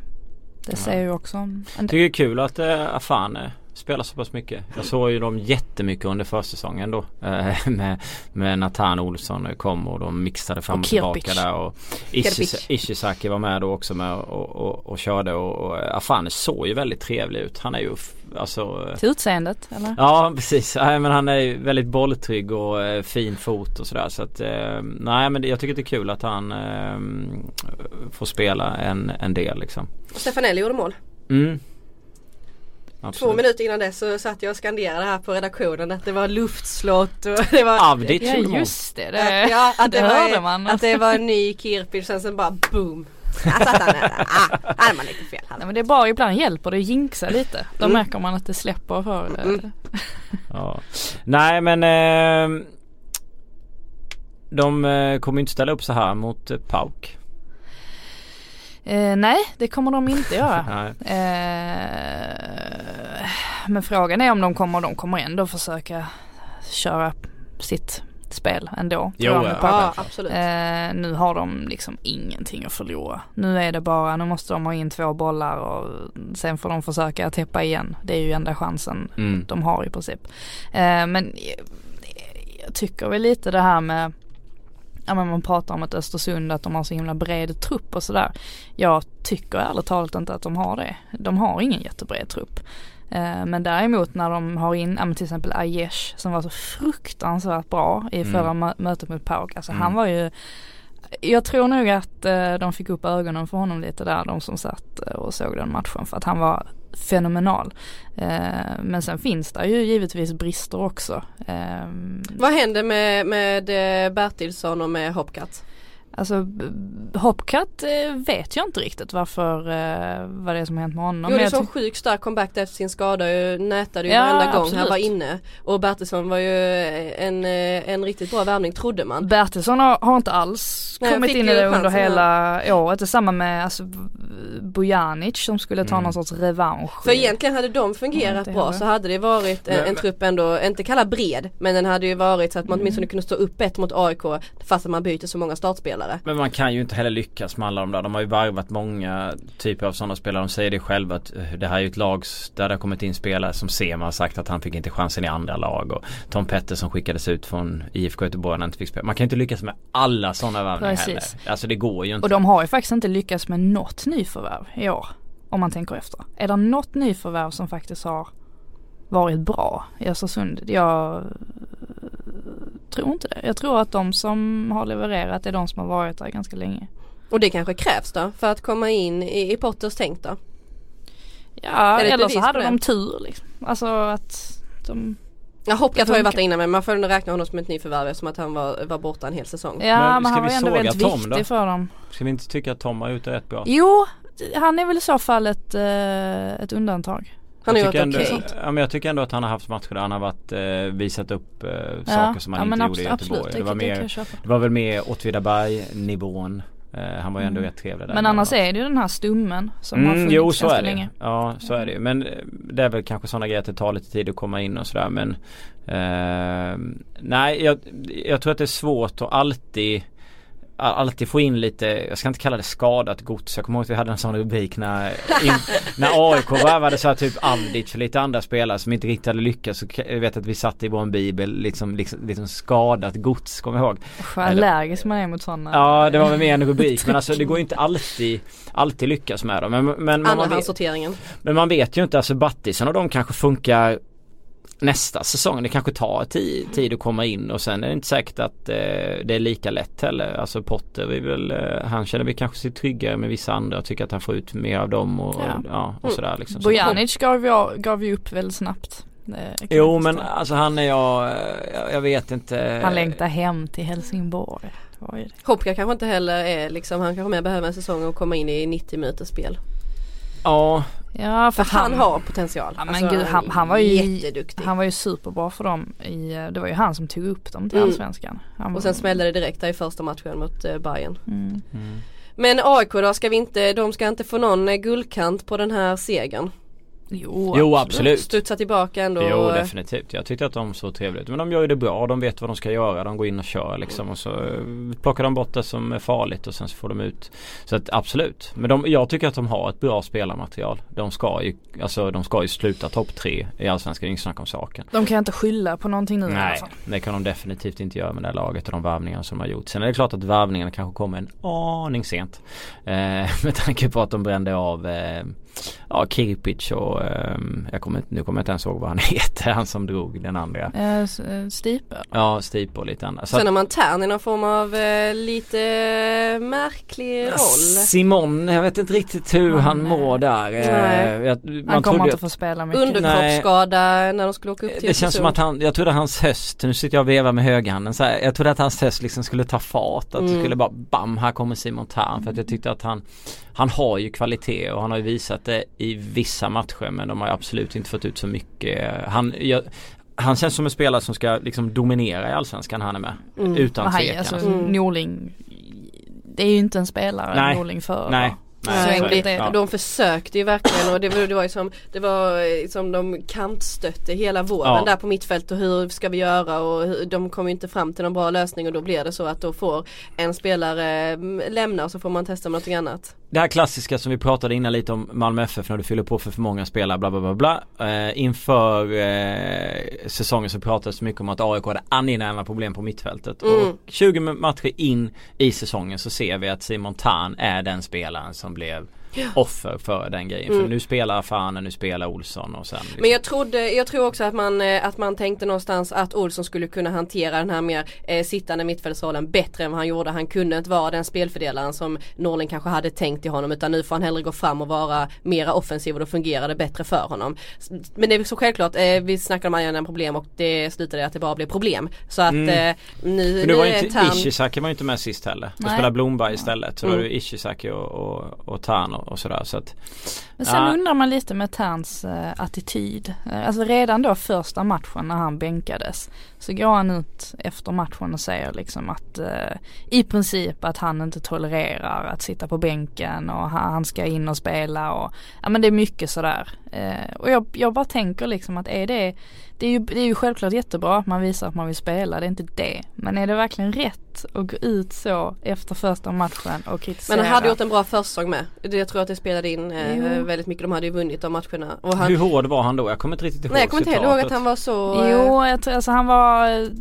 Det säger ju också en det är kul att äh, Afane spelar så pass mycket. Jag såg ju dem jättemycket under försäsongen då. Eh, med, med Nathan Olsson kom och de mixade fram och, Och tillbaka där. Och. Ishis- Ishizaki var med då också med och, och, och körde och, och Afane såg ju väldigt trevlig ut. Han är ju alltså eh, till utseendet eller? Ja precis, nej, men han är ju väldigt bolltrygg och eh, fin fot och sådär så att eh, Nej men det, jag tycker det är kul att han eh, får spela en, en del liksom. Och Stefanelli gjorde mål. Mm. Två Absolut. minuter innan det så satt jag och skanderade här på redaktionen att det var luftslott och det var Avdic Ja just det, det, Att, ja, att det, det var, hörde man. Att det var en ny Kirpich sen, sen bara boom. Där satt han. Ah, hade man lite fel. Nej men det är bara ibland hjälper det att jinxa lite. Då Mm. märker man att det släpper för Mm. Ja. Nej men eh, De eh, kommer inte ställa upp så här mot eh, Pauk. Eh, Nej det kommer de inte göra. Eh, men frågan är om de kommer, de kommer ändå försöka köra sitt spel ändå. Jo. Ja absolut. Eh, nu har de liksom ingenting att förlora. Nu är det bara, nu måste de ha in två bollar och sen får de försöka täppa igen. Det är ju enda chansen Mm. de har i princip. Eh, men jag, jag tycker väl lite det här med Ja men man pratar om att Östersund att de har så himla bred trupp och sådär. Jag tycker ärligt talat inte att de har det. De har ingen jättebred trupp. Eh, Men däremot när de har in, ja, till exempel Aiesh som var så fruktansvärt bra i Mm. förra mö- mötet mot Pauk. Alltså Mm. han var ju jag tror nog att eh, de fick upp ögonen för honom lite där, de som satt eh, och såg den matchen för att han var fenomenal. Eh, men sen finns det ju givetvis brister också. Eh, Vad händer med, med eh, Bertilsson och med Hopcat? Alltså Hopcat eh, vet jag inte riktigt varför, eh, vad det är som har hänt med honom. Men Gjorde jag så sjukt stark comeback efter sin skada. Ju, nätade ju Ja, varenda gång absolut. han var inne. Och Bertilsson var ju en, eh, en riktigt bra värvning trodde man. Bertilsson har, har inte alls Nej, kommit in i det under hela året. Detsamma med alltså, Bojanic som skulle ta Mm. någon sorts revansch. För egentligen hade de fungerat bra så hade det varit en, en trupp ändå, inte kalla bred, men den hade ju varit så att man åtminstone kunde stå upp ett mot AIK fast att man byter så många startspelare. Men man kan ju inte heller lyckas med alla de där. De har ju varvat många typer av sådana spelare. De säger det själva att eh, det här är ju ett lag där det har kommit in spelare som Sema har sagt att han fick inte chansen i andra lag. Och Tom Pettersson skickades ut från IFK Göteborg när han inte fick spela. Man kan ju inte lyckas med alla sådana värvningar heller. Alltså det går ju inte. Och de har ju faktiskt inte lyckats med något nyförvärv i år. Om man tänker efter. Är det något nyförvärv som faktiskt har varit bra i Östersund? Jag tror inte det. Jag tror att de som har levererat är de som har varit där ganska länge. Och det kanske krävs då för att komma in i, i Potters tänk då. Ja, eller så hade de tur liksom. Alltså att de Ja Hopcat Det har ju varit där innan men man får ändå räkna honom som ett nyförvärv eftersom att han var, var borta en hel säsong. Ja Men men, ska han vi var ändå väldigt Tom viktig då? för dem. Ska vi inte tycka att Tom har gjort det rätt bra? Jo, han är väl i så fall ett, eh, ett undantag. Han har gjort okej. ändå, ja, men jag tycker ändå att han har haft matcher där han har varit, eh, visat upp eh, saker som han ja, inte gjorde i Göteborg. Absolut, det, var mer, det var väl mer Åtvidaberg nivån. Eh, han var ju ändå Mm. rätt trevlig där. Men annars är det ju den här stummen som har Mm, funnits jo så är det. länge. Ja så är det. Men eh, det är väl kanske sådana grejer att det tar lite tid att komma in och sådär men eh, Nej jag, jag tror att det är svårt att alltid Alltid få in lite, jag ska inte kalla det skadat gods. Jag kommer ihåg att vi hade en sån rubrik när, in, när AIK värvade så här typ Avdic och lite andra spelare som inte riktigt hade lyckats. Så jag vet att vi satte i vår bibel liksom, liksom, liksom skadat gods, kommer jag ihåg. Usch, vad allergisk man är mot sådana. Ja det var väl mer en rubrik men alltså det går ju inte alltid Alltid lyckas med dem. Men, men, men, man, vet, men man vet ju inte, alltså Battisen och de kanske funkar nästa säsong. Det kanske tar tid, tid att komma in och sen är det inte säkert att eh, det är lika lätt heller. Alltså Potter, vi väl, eh, han känner vi kanske sig tryggare med vissa andra och tycker att han får ut mer av dem och, Ja. och, ja, och sådär liksom. Så- Bojanic gav ju, gav ju upp väldigt snabbt. Kan Jo jag men alltså han är jag, jag, jag vet inte. Han längtar hem till Helsingborg. Hopcat kanske inte heller är liksom, han kanske mer behöver en säsong och komma in i 90 minuters spel. Ja, Ja För för han har potential. Ja, men Alltså, gud, han, han var ju jätteduktig. Han var ju superbra för dem i, eh, det var ju han som tog upp dem till Mm. Allsvenskan. Han och sen smällde det direkt där i första matchen mot uh, Bayern. Mm. Men AIK då, ska vi inte, de ska inte få någon eh, guldkant på den här segern? Jo, jo absolut. Studsa tillbaka ändå. Jo definitivt. Jag tyckte att de såg trevligt ut. Men de gör ju det bra. De vet vad de ska göra. De går in och kör liksom. Och så eh, plockar de bort det som är farligt och sen så får de ut. Så att absolut. Men de, jag tycker att de har ett bra spelarmaterial. De ska ju, alltså, de ska ju sluta topp tre i Allsvenskan. Inget snack om saken. De kan inte skylla på någonting nu Nej, det kan de definitivt inte göra med det här laget och de värvningar som de har gjort. Sen är det klart att värvningarna kanske kommer en aning sent. Eh, med tanke på att de brände av eh, ja, Kirpic och eh, jag kommer, nu kommer jag inte ens ihåg vad han heter. Han som drog den andra. Eh, eh, Stipe. Ja, Stipe och lite annat. Så Sen har man Tern i någon form av eh, lite märklig roll. Simon, jag vet inte riktigt hur Han, han eh, mår där. Eh, nej. jag, Han man kommer inte få spela mycket. Underkroppsskada när de skulle åka upp till det känns som Östersund. att han, jag trodde hans höst, nu sitter jag och vevar med högerhanden så här, jag trodde att hans höst liksom skulle ta fart. Att det Mm. skulle bara bam, här kommer Simon Tern. För att jag tyckte att han, han har ju kvalitet och han har ju visat det i vissa matcher men de har ju absolut inte fått ut så mycket. Han, jag, han känns som en spelare som ska liksom dominera i Allsvenskan han är med. Mm. Utan tvekan. alltså, alltså. Mm. Norling, det är ju inte en spelare Nej. Norling för. Nej. Nej, Så det. Ja. De försökte ju verkligen och det var, det var ju som, det var eh, som de kantstötte hela våren Ja. där på mittfält och hur ska vi göra och hur, de kom ju inte fram till någon bra lösning och då blir det så att då får en spelare mm, lämna och så får man testa med någonting annat. Det här klassiska som vi pratade innan lite om Malmö FF när du fyller på för för många spelare bla bla bla bla. Eh, inför eh, säsongen så pratades det mycket om att AIK hade angenäma problem på mittfältet. Mm. Och 20 matcher in i säsongen så ser vi att Simon Tan är den spelaren som blev offer för den grejen. För Mm. nu spelar Fan nu spelar Olsson och sen liksom. Men jag trodde, jag tror också att man, eh, att man tänkte någonstans att Olsson skulle kunna hantera den här mer eh, sittande mittfältsrollen bättre än vad han gjorde. Han kunde inte vara den spelfördelaren som Norling kanske hade tänkt i honom utan nu får han hellre gå fram och vara mera offensiv och då fungerar det bättre för honom. Men det är så självklart, eh, vi snackade om angenäma problem och det slutade att det bara blev problem. Så att Mm. eh, nu, Men nu var är inte, Tern- Ishizaki var ju inte med sist heller. Då spelade Blomberg istället. Så då Mm. var det Ishizaki och, och, och Tan och, och sådär. Så att, Men sen Ja. undrar man lite med Terns eh, attityd. Eh, alltså redan då första matchen när han bänkades så går han ut efter matchen och säger liksom att eh, i princip att han inte tolererar att sitta på bänken och han, han ska in och spela och ja men det är mycket sådär. Eh, och jag, jag bara tänker liksom att är det det är, ju, det är ju självklart jättebra att man visar att man vill spela, det är inte det. Men är det verkligen rätt att gå ut så efter första matchen och kritisera? Men han hade gjort en bra försäsong med. Det- Jag tror att det spelade in eh, väldigt mycket. De hade ju vunnit de matcherna. Och han, hur hård var han då? Jag kommer inte riktigt ihåg nej jag kommer inte heller ihåg att han var så eh, Jo, jag tror, alltså han var, jag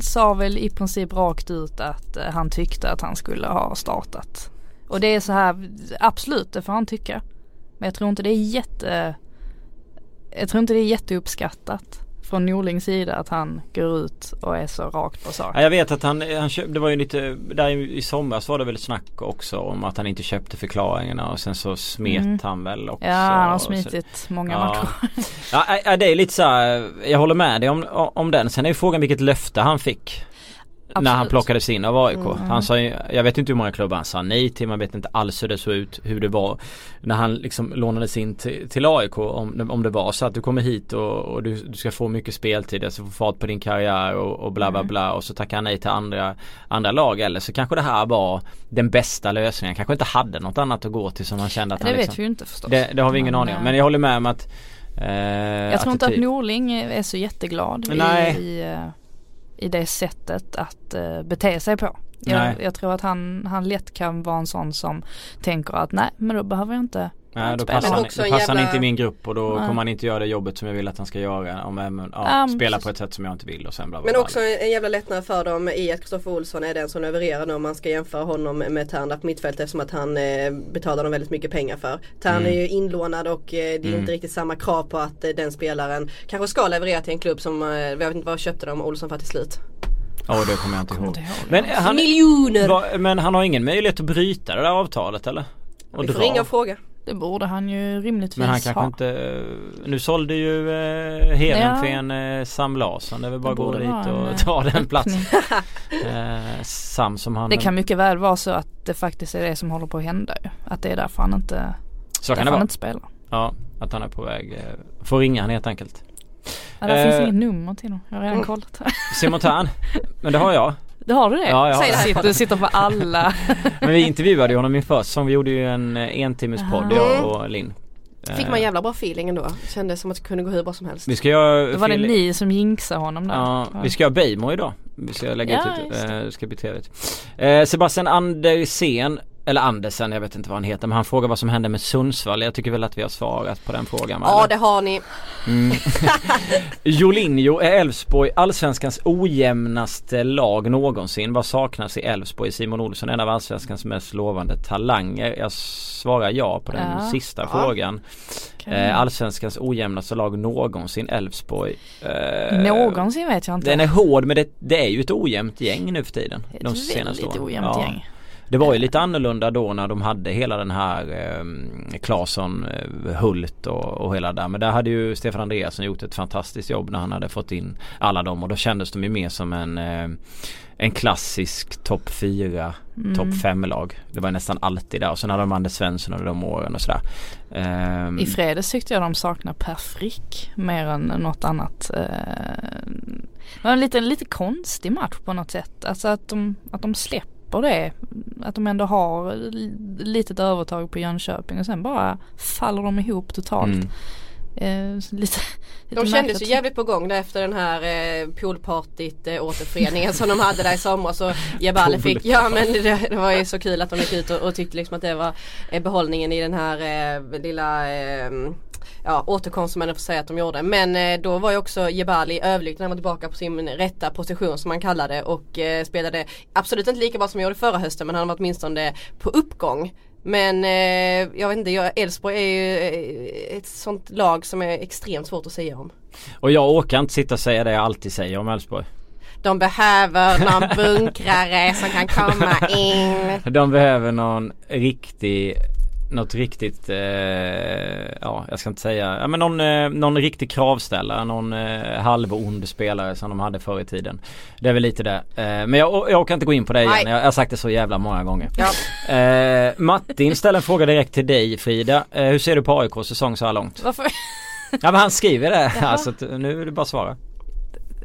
sa väl i princip rakt ut att eh, han tyckte att han skulle ha startat. Och det är så här, absolut det får han tycka. Men jag tror inte det är jätte, jag tror inte det är jätteuppskattat från Norlings sida att han går ut och är så rakt på sak. Ja, jag vet att han, han köpte, det var ju lite, där i, somras var det väl snack också om att han inte köpte förklaringarna och sen så smet Mm. han väl också. Ja, han har Och så- smitit många Ja. matcher. Ja, det är lite så här, jag håller med dig om, om den. Sen är ju frågan vilket löfte han fick. När han Absolut. plockades in av AIK. Mm. Han sa jag vet inte hur många klubbar han sa nej till, man vet inte alls hur det såg ut, hur det var. När han liksom lånades in till, till AIK om, om det var så att du kommer hit och, och du, du ska få mycket speltid, alltså få fart på din karriär och, och bla bla Mm. bla och så tackar han nej till andra, andra lag. Eller så kanske det här var den bästa lösningen. Han kanske inte hade något annat att gå till som han kände att Det han vet liksom, vi ju inte förstås. det, det har vi ingen Men, aning om. eh, Men jag håller med om att eh, Jag tror inte att attityd- Norling är så jätteglad Nej. i, i, eh, i det sättet att uh, bete sig på. Jag, jag tror att han, han lätt kan vara en sån som tänker att nej men då behöver jag inte Nej då passar, Men han, också då passar han jävla- inte i min grupp och då Nej. kommer han inte göra det jobbet som jag vill att han ska göra. Om även, ja, men spela på ett sätt som jag inte vill och sen bla bla Men bla. också en, jävla lättnad för dem i att Kristoffer Olsson är den som levererar nu om man ska jämföra honom med Tern på mittfältet eftersom att han eh, betalar dem väldigt mycket pengar för. Tern Mm. är ju inlånad och eh, det är Mm. inte riktigt samma krav på att eh, den spelaren kanske ska leverera till en klubb som, eh, jag vet inte vad köpte de Olsson för till slut. Ja det kommer jag inte Kommer ihåg. inte ihåg. Men han, Miljoner! va, men han har ingen möjlighet att bryta det där avtalet eller? Och Vi får dra. ringa och fråga. Det borde han ju rimligtvis Men han kanske ha. inte Nu sålde ju eh, Heerenveen eh, Sam Larsson. Det är väl bara att gå dit en, och eh, ta den platsen. öppning. Eh, Sam som han Det kan mycket väl vara så att det faktiskt är det som håller på att hända ju. Att det är därför han inte Så kan det han vara. inte spelar. Ja, att han är på väg. eh, Får ringa han helt enkelt. Ja, det Eh. finns inget nummer till honom. Jag har redan Mm. kollat. Simon Tern. Men det har jag. Det har du det? Ja, jag har Säg det här. Sitter, sitter på alla. Men vi intervjuade ju honom inför säsong. Vi gjorde ju en eh, en timmes podd Ah. jag och Linn. Fick Eh, man jävla bra feeling ändå. Kändes som att det kunde gå hur bra som helst. Vi ska göra Då var det ni som jinxade honom där. Ja, vi ska göra Bejmo idag. Vi ska lägga Ja, ut ett, det. eh, ska bli trevligt. Eh, Sebastian Andersen, eller Andersen, jag vet inte vad han heter, men han frågar vad som hände med Sundsvall. Jag tycker väl att vi har svarat på den frågan. va, Ja det har ni. Mm. Jolinho är Elfsborg allsvenskans ojämnaste lag någonsin. Vad saknas i Elfsborg? Simon Olsson en av allsvenskans mest lovande talanger. Jag svarar ja på den Ja. sista Ja. frågan. Eh, allsvenskans ojämnaste lag någonsin Elfsborg. Eh, Någonsin vet jag inte. Den är hård men det, det är ju ett ojämnt gäng nu för tiden. Ett De senaste väldigt åren. ojämnt Ja. gäng. Det var ju lite annorlunda då när de hade hela den här eh, Claesson, eh, Hult och, och hela där. Men där hade ju Stefan Andreasson gjort ett fantastiskt jobb när han hade fått in alla dem och då kändes de ju mer som en eh, en klassisk topp 4, Mm. topp 5 lag. Det var nästan alltid där och sen hade de Anders Svensson under de åren och sådär. Ehm, I fredags tyckte jag de saknar Per Frick mer än något annat. Eh, Det var en lite, lite konstig match på något sätt. Alltså att de, att de släpper det. Att de ändå har litet övertag på Jönköping och sen bara faller de ihop totalt. mm. Eh, lite, lite De kändes ju jävligt på gång där efter den här eh, poolpartyt eh, återföreningen som de hade där i somras och Jebali fick, ja men det, det var ju så kul att de gick ut och, och tyckte liksom att det var eh, behållningen i den här eh, lilla eh, ja, återkomst som man får säga att de gjorde. Men eh, då var ju också Jebali överlycklig när han var tillbaka på sin rätta position som man kallar det och eh, spelade absolut inte lika bra som han gjorde förra hösten men han var åtminstone på uppgång. Men eh, jag vet inte, Elfsborg är ju eh, ett sånt lag som är extremt svårt att säga om. Och jag orkar inte sitta och säga det jag alltid säger om Elfsborg. De behöver någon bunkrare som kan komma in. De behöver någon riktig något riktigt, eh, ja jag ska inte säga, ja men någon, eh, någon riktig kravställare, någon eh, halvond spelare som de hade förr i tiden. Det är väl lite det. Eh, men jag, jag orkar inte gå in på det igen, jag, jag har sagt det så jävla många gånger. Ja. Eh, Martin ställer en fråga direkt till dig Frida. Eh, hur ser du på AIKs säsong så här långt? Varför? Ja men han skriver det, Jaha. alltså nu är det bara att svara.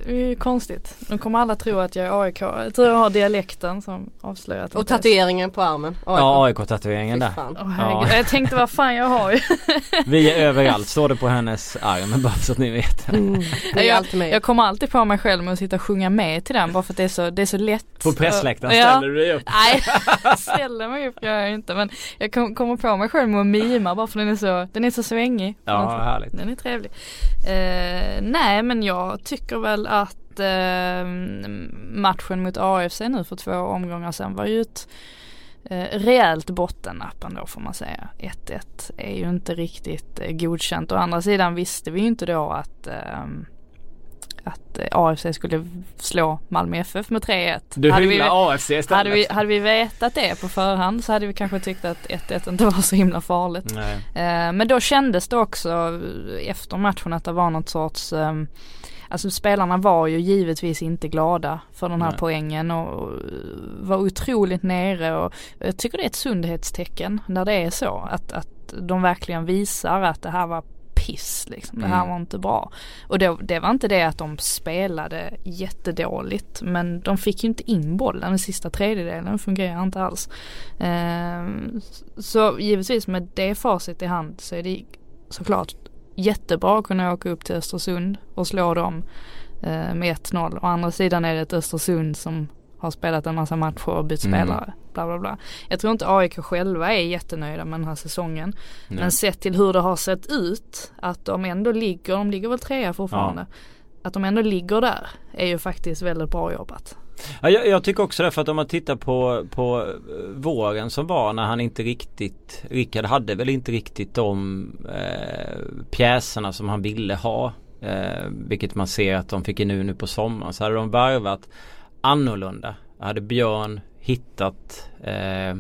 Det är ju konstigt. Nu kommer alla tro att jag är AIK. Jag tror jag har dialekten som avslöjar att Och är- tatueringen på armen. Oj, Ja AIK-tatueringen där. Åh, herregud. Jag tänkte vad fan jag har ju. Vi är överallt, står det på hennes arm bara så att ni vet. Mm. Det är alltid med. Jag kommer alltid på mig själv med att sitta och sjunga med till den bara för att det är så, det är så lätt. På pressläktaren Ja. ställer du dig upp. Nej, ställer mig upp gör jag inte men jag kom, kommer på mig själv med att mima bara för den är så, den är så svängig. Ja härligt. Den är trevlig. Eh, nej men jag tycker väl att eh, matchen mot AFC nu för två omgångar sedan var ju ett eh, rejält bottennapp ändå får man säga. 1-1 är ju inte riktigt eh, godkänt. Å andra sidan visste vi ju inte då att ehm, att eh, AFC skulle slå Malmö FF med 3-1. Du Hade vi- AFC istället. hade vi, hade vi vetat det på förhand så hade vi kanske tyckt att 1-1 inte var så himla farligt. Eh, men då kändes det också eh, efter matchen att det var något sorts ehm, Alltså spelarna var ju givetvis inte glada för den här Nej. poängen och var otroligt nere och jag tycker det är ett sundhetstecken när det är så att, att de verkligen visar att det här var piss liksom. Det här Mm. var inte bra. Och då, det var inte det att de spelade jättedåligt men de fick ju inte in bollen den sista tredjedelen fungerar inte alls. Ehm, så givetvis med det facit i hand så är det såklart jättebra att kunna åka upp till Östersund och slå dem eh, med 1-0. Å andra sidan är det ett Östersund som har spelat en massa matcher och bytt Mm. spelare. Bla bla bla. Jag tror inte AIK själva är jättenöjda med den här säsongen. Nej. Men sett till hur det har sett ut, att de ändå ligger, de ligger väl trea fortfarande. Att de ändå ligger där är ju faktiskt väldigt bra jobbat. Ja, jag, jag tycker också det för att om man tittar på, på eh, våren som var när han inte riktigt Rickard hade väl inte riktigt de eh, pjäserna som han ville ha. Eh, vilket man ser att de fick in nu, nu på sommaren. Så hade de värvat annorlunda. Hade Björn hittat eh,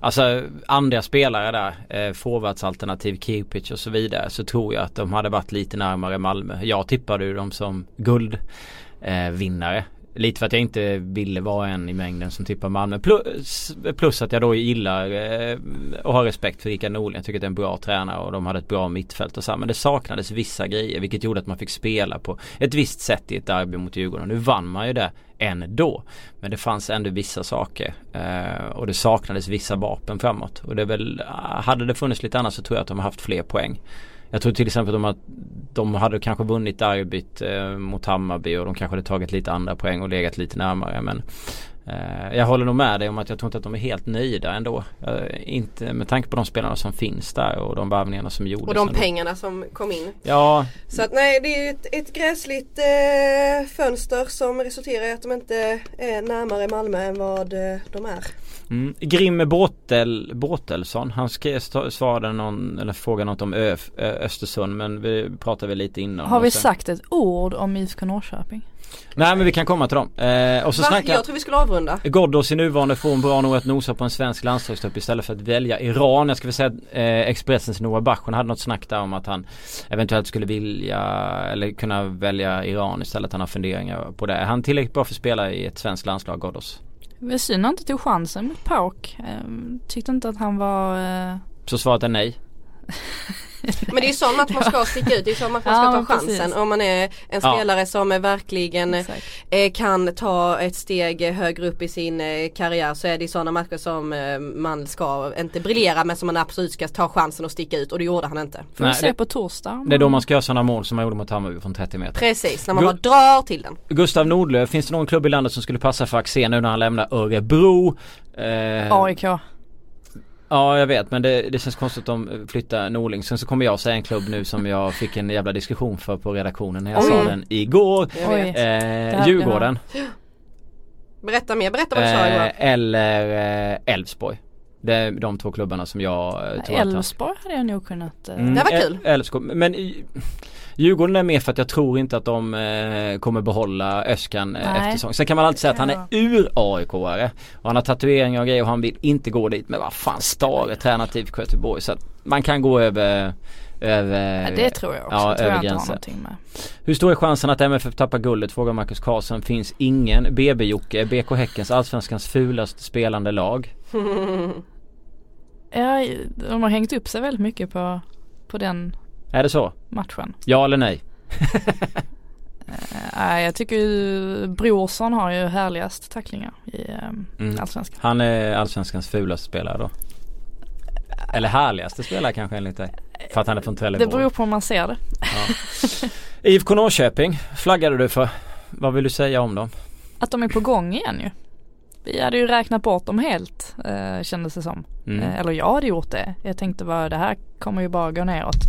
Alltså andra spelare där eh, Forwardsalternativ, Kirpich och så vidare Så tror jag att de hade varit lite närmare Malmö Jag tippade ju dem som guldvinnare eh, vinnare. Lite för att jag inte ville vara en i mängden som tippar Malmö. Plus, plus att jag då gillar eh, och har respekt för Rickard Norling. Jag tycker att det är en bra tränare och de hade ett bra mittfält och så. Men det saknades vissa grejer vilket gjorde att man fick spela på ett visst sätt i ett derby mot Djurgården. Nu vann man ju det ändå. Men det fanns ändå vissa saker. Eh, och det saknades vissa vapen framåt. Och det är väl, ah, hade det funnits lite annat så tror jag att de har haft fler poäng. Jag tror till exempel att de hade kanske vunnit derbyt eh, mot Hammarby och de kanske hade tagit lite andra poäng och legat lite närmare men eh, jag håller nog med dig om att jag tror inte att de är helt nöjda ändå. Eh, inte med tanke på de spelarna som finns där och de värvningarna som gjordes. Och de ändå. pengarna som kom in. Ja. Så att nej det är ett, ett gräsligt eh, fönster som resulterar i att de inte är närmare Malmö än vad de är. Mm. Grim Båtel, Båtelsson, han skrev, svarade någon, eller frågade något om Ö, Ö, Östersund men vi pratade väl lite innan. Har vi sagt ett ord om IFK Norrköping? Nej men vi kan komma till dem. Eh, och så Va? snacka, Jag tror vi skulle avrunda. Ghoddos i nuvarande form bra nog att nosa på en svensk landslagstrupp istället för att välja Iran. Jag ska väl säga att eh, Expressens Noah Bachon hade något snack där om att han eventuellt skulle vilja eller kunna välja Iran istället. Han har funderingar på det. Är han tillräckligt bra för att spela i ett svenskt landslag, Ghoddos? Är synd inte tog chansen mot Pauk. Ehm, tyckte inte att han var... Eh... Så svaret är nej? Men det är sån att man ska sticka ut, det är sån att man ska Ja, ta chansen. precis. Om man är en Ja. spelare som är verkligen Exakt. eh, kan ta ett steg högre upp i sin eh, karriär så är det sådana matcher som eh, man ska, inte briljera men som man absolut ska ta chansen och sticka ut och det gjorde han inte. Får vi Nej, se det- på torsdag. Det är då man ska göra sådana mål som man gjorde mot Hammarby från 30 meter. Precis, när man Gu- bara drar till den. Gustav Nordlöf, finns det någon klubb i landet som skulle passa för Axén nu när han lämnar Örebro? Eh, AIK. Ja jag vet men det, det känns konstigt att de flyttar Norling. Sen så kommer jag säga en klubb nu som jag fick en jävla diskussion för på redaktionen när jag Oj. sa den igår. Eh, Djurgården. Berätta mer, berätta vad du sa igår. Eh, eller eh, Elfsborg. Det är de två klubbarna som jag eh, tror att Elfsborg hade jag nog kunnat... eh, Mm, Det var kul. Elfsborg. Men i- Djurgården är mer för att jag tror inte att de eh, kommer behålla Öskan eh, efter säsongen. Sen kan man alltid säga att han är ur AIK-are. Och han har tatueringar och grejer och han vill inte gå dit. Men vad fan, Stare tränar till IFK Göteborg. Så att man kan gå över över, ja, det tror jag också. ja, tror över jag inte har gränsen. någonting med. Hur stor är chansen att MFF tappar guldet? Frågar Marcus Karlsson. Finns ingen. BB-Jocke, BK Häckens allsvenskans fulaste spelande lag. Ja, de har hängt upp sig väldigt mycket på, på den Är det så? matchen. Ja eller nej? Uh, jag tycker ju Brorsson har ju härligast tacklingar i um, Mm. Allsvenskan. Han är allsvenskans fulaste spelare då? Eller härligaste spelare kanske enligt dig? För att han är från Det Trelleborg. beror på hur man ser det. IFK Norrköping flaggade du för. Vad vill du säga om dem? Att de är på gång igen ju. Vi hade ju räknat bort dem helt uh, kändes det som. Mm. Eh, eller jag hade gjort det. Jag tänkte bara det här kommer ju bara gå neråt.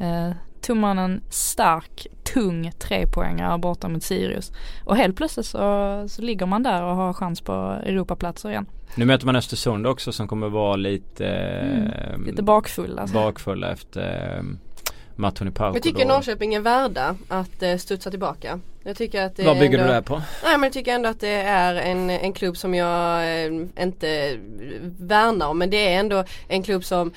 Uh, tog man en stark, tung trepoängare borta mot Sirius. Och helt plötsligt så, så ligger man där och har chans på Europaplatser igen. Nu möter man Östersund också som kommer vara lite, Mm, eh, Lite bakfull alltså. bakfulla efter matchen i Pauko. Jag tycker då. Norrköping är värda att eh, studsa tillbaka. Jag tycker att det Vad bygger ändå... du det här på? Nej men jag tycker ändå att det är en, en klubb som jag eh, inte värnar om men det är ändå en klubb som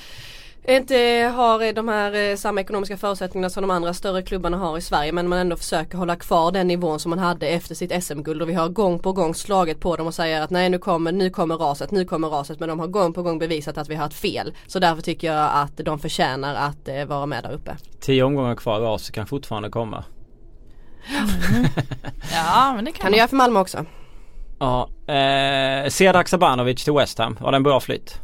inte har de här eh, samma ekonomiska förutsättningarna som de andra större klubbarna har i Sverige men man ändå försöker hålla kvar den nivån som man hade efter sitt SM-guld och vi har gång på gång slagit på dem och säger att nej nu kommer, nu kommer raset, nu kommer raset men de har gång på gång bevisat att vi har haft fel. Så därför tycker jag att de förtjänar att eh, vara med där uppe. Tio omgångar kvar, ras kan fortfarande komma. Ja men det kan, Kan du göra för Malmö också? Ja, eh, Sead Sabanovic till West Ham. Var det en bra flytt?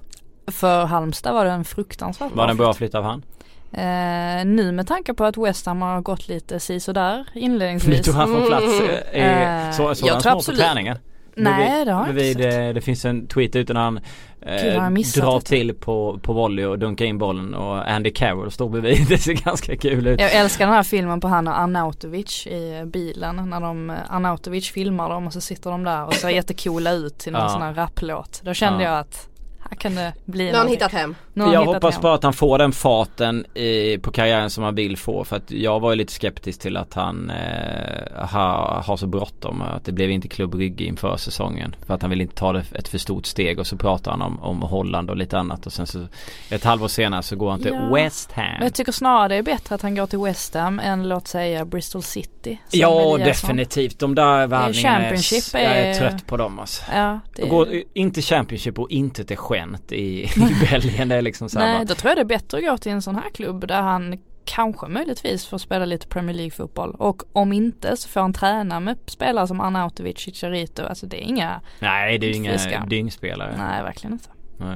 För Halmstad var det en fruktansvärt Var det en bra flytt. av han? Eh, nu med tanke på att West Ham har gått lite sisådär Nu inledningsvis. tog han från plats. Mm. Eh, Eh, så så jag han tror små på absolut- träningen? Nej det har jag inte sett. eh, det finns en tweet ute när han eh, drar till på, på volley och dunkar in bollen och Andy Carroll står bredvid. Det ser ganska kul ut. Jag älskar den här filmen på han och Arnautovic i bilen när de, Arnautovic filmar dem och så sitter de där och ser jättecoola ut till någon Ja. sån här rapplåt. Då kände Ja. jag att här kan det bli någonting. hittat hem. Jag hoppas bara att han får den farten i, på karriären som han vill få för att jag var ju lite skeptisk till att han eh, har, har så bråttom att det blev inte Klubb Brygge inför säsongen för att han vill inte ta det ett för stort steg och så pratar han om, om Holland och lite annat och sen så ett halvår senare så går han till Ja. West Men Ham. jag tycker snarare det är bättre att han går till West Ham än låt säga Bristol City. Ja definitivt de där värvningarna Championship är, jag är är- trött på dem alltså. Ja, det går, inte Championship och inte till skämt i, i Belgien är liksom så här Nej, bara, då tror jag det är bättre att gå till en sån här klubb där han kanske möjligtvis får spela lite Premier League fotboll och om inte så får han träna med spelare som Arnautovic, Chicharito, alltså det är inga, Nej det är inga Friska. dyngspelare. nej verkligen inte. Nej.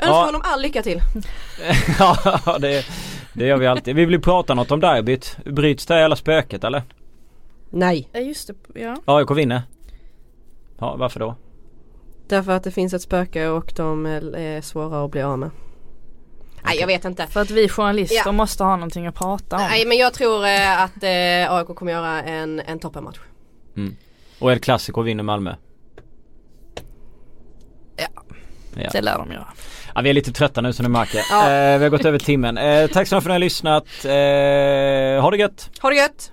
Önskar Ja. honom all lycka till. ja det, det gör vi alltid. Vi vill prata något om derbyt. Bryts det jävla spöket eller? Nej. Ja just det, ja. AIK vinner. Ja varför då? Därför att det finns ett spöke och de är svåra att bli av med. Nej jag vet inte. För att vi journalister Ja. måste ha någonting att prata om. Nej men jag tror eh, att eh, AIK kommer göra en, en toppenmatch. Och El Clasico vinner Malmö. Ja. Ja. Det lär de göra. ja vi är lite trötta nu som ni märker. Ja. Eh, vi har gått över timmen. Eh, tack så mycket för att ni har lyssnat. Eh, ha det gött! Ha det gött!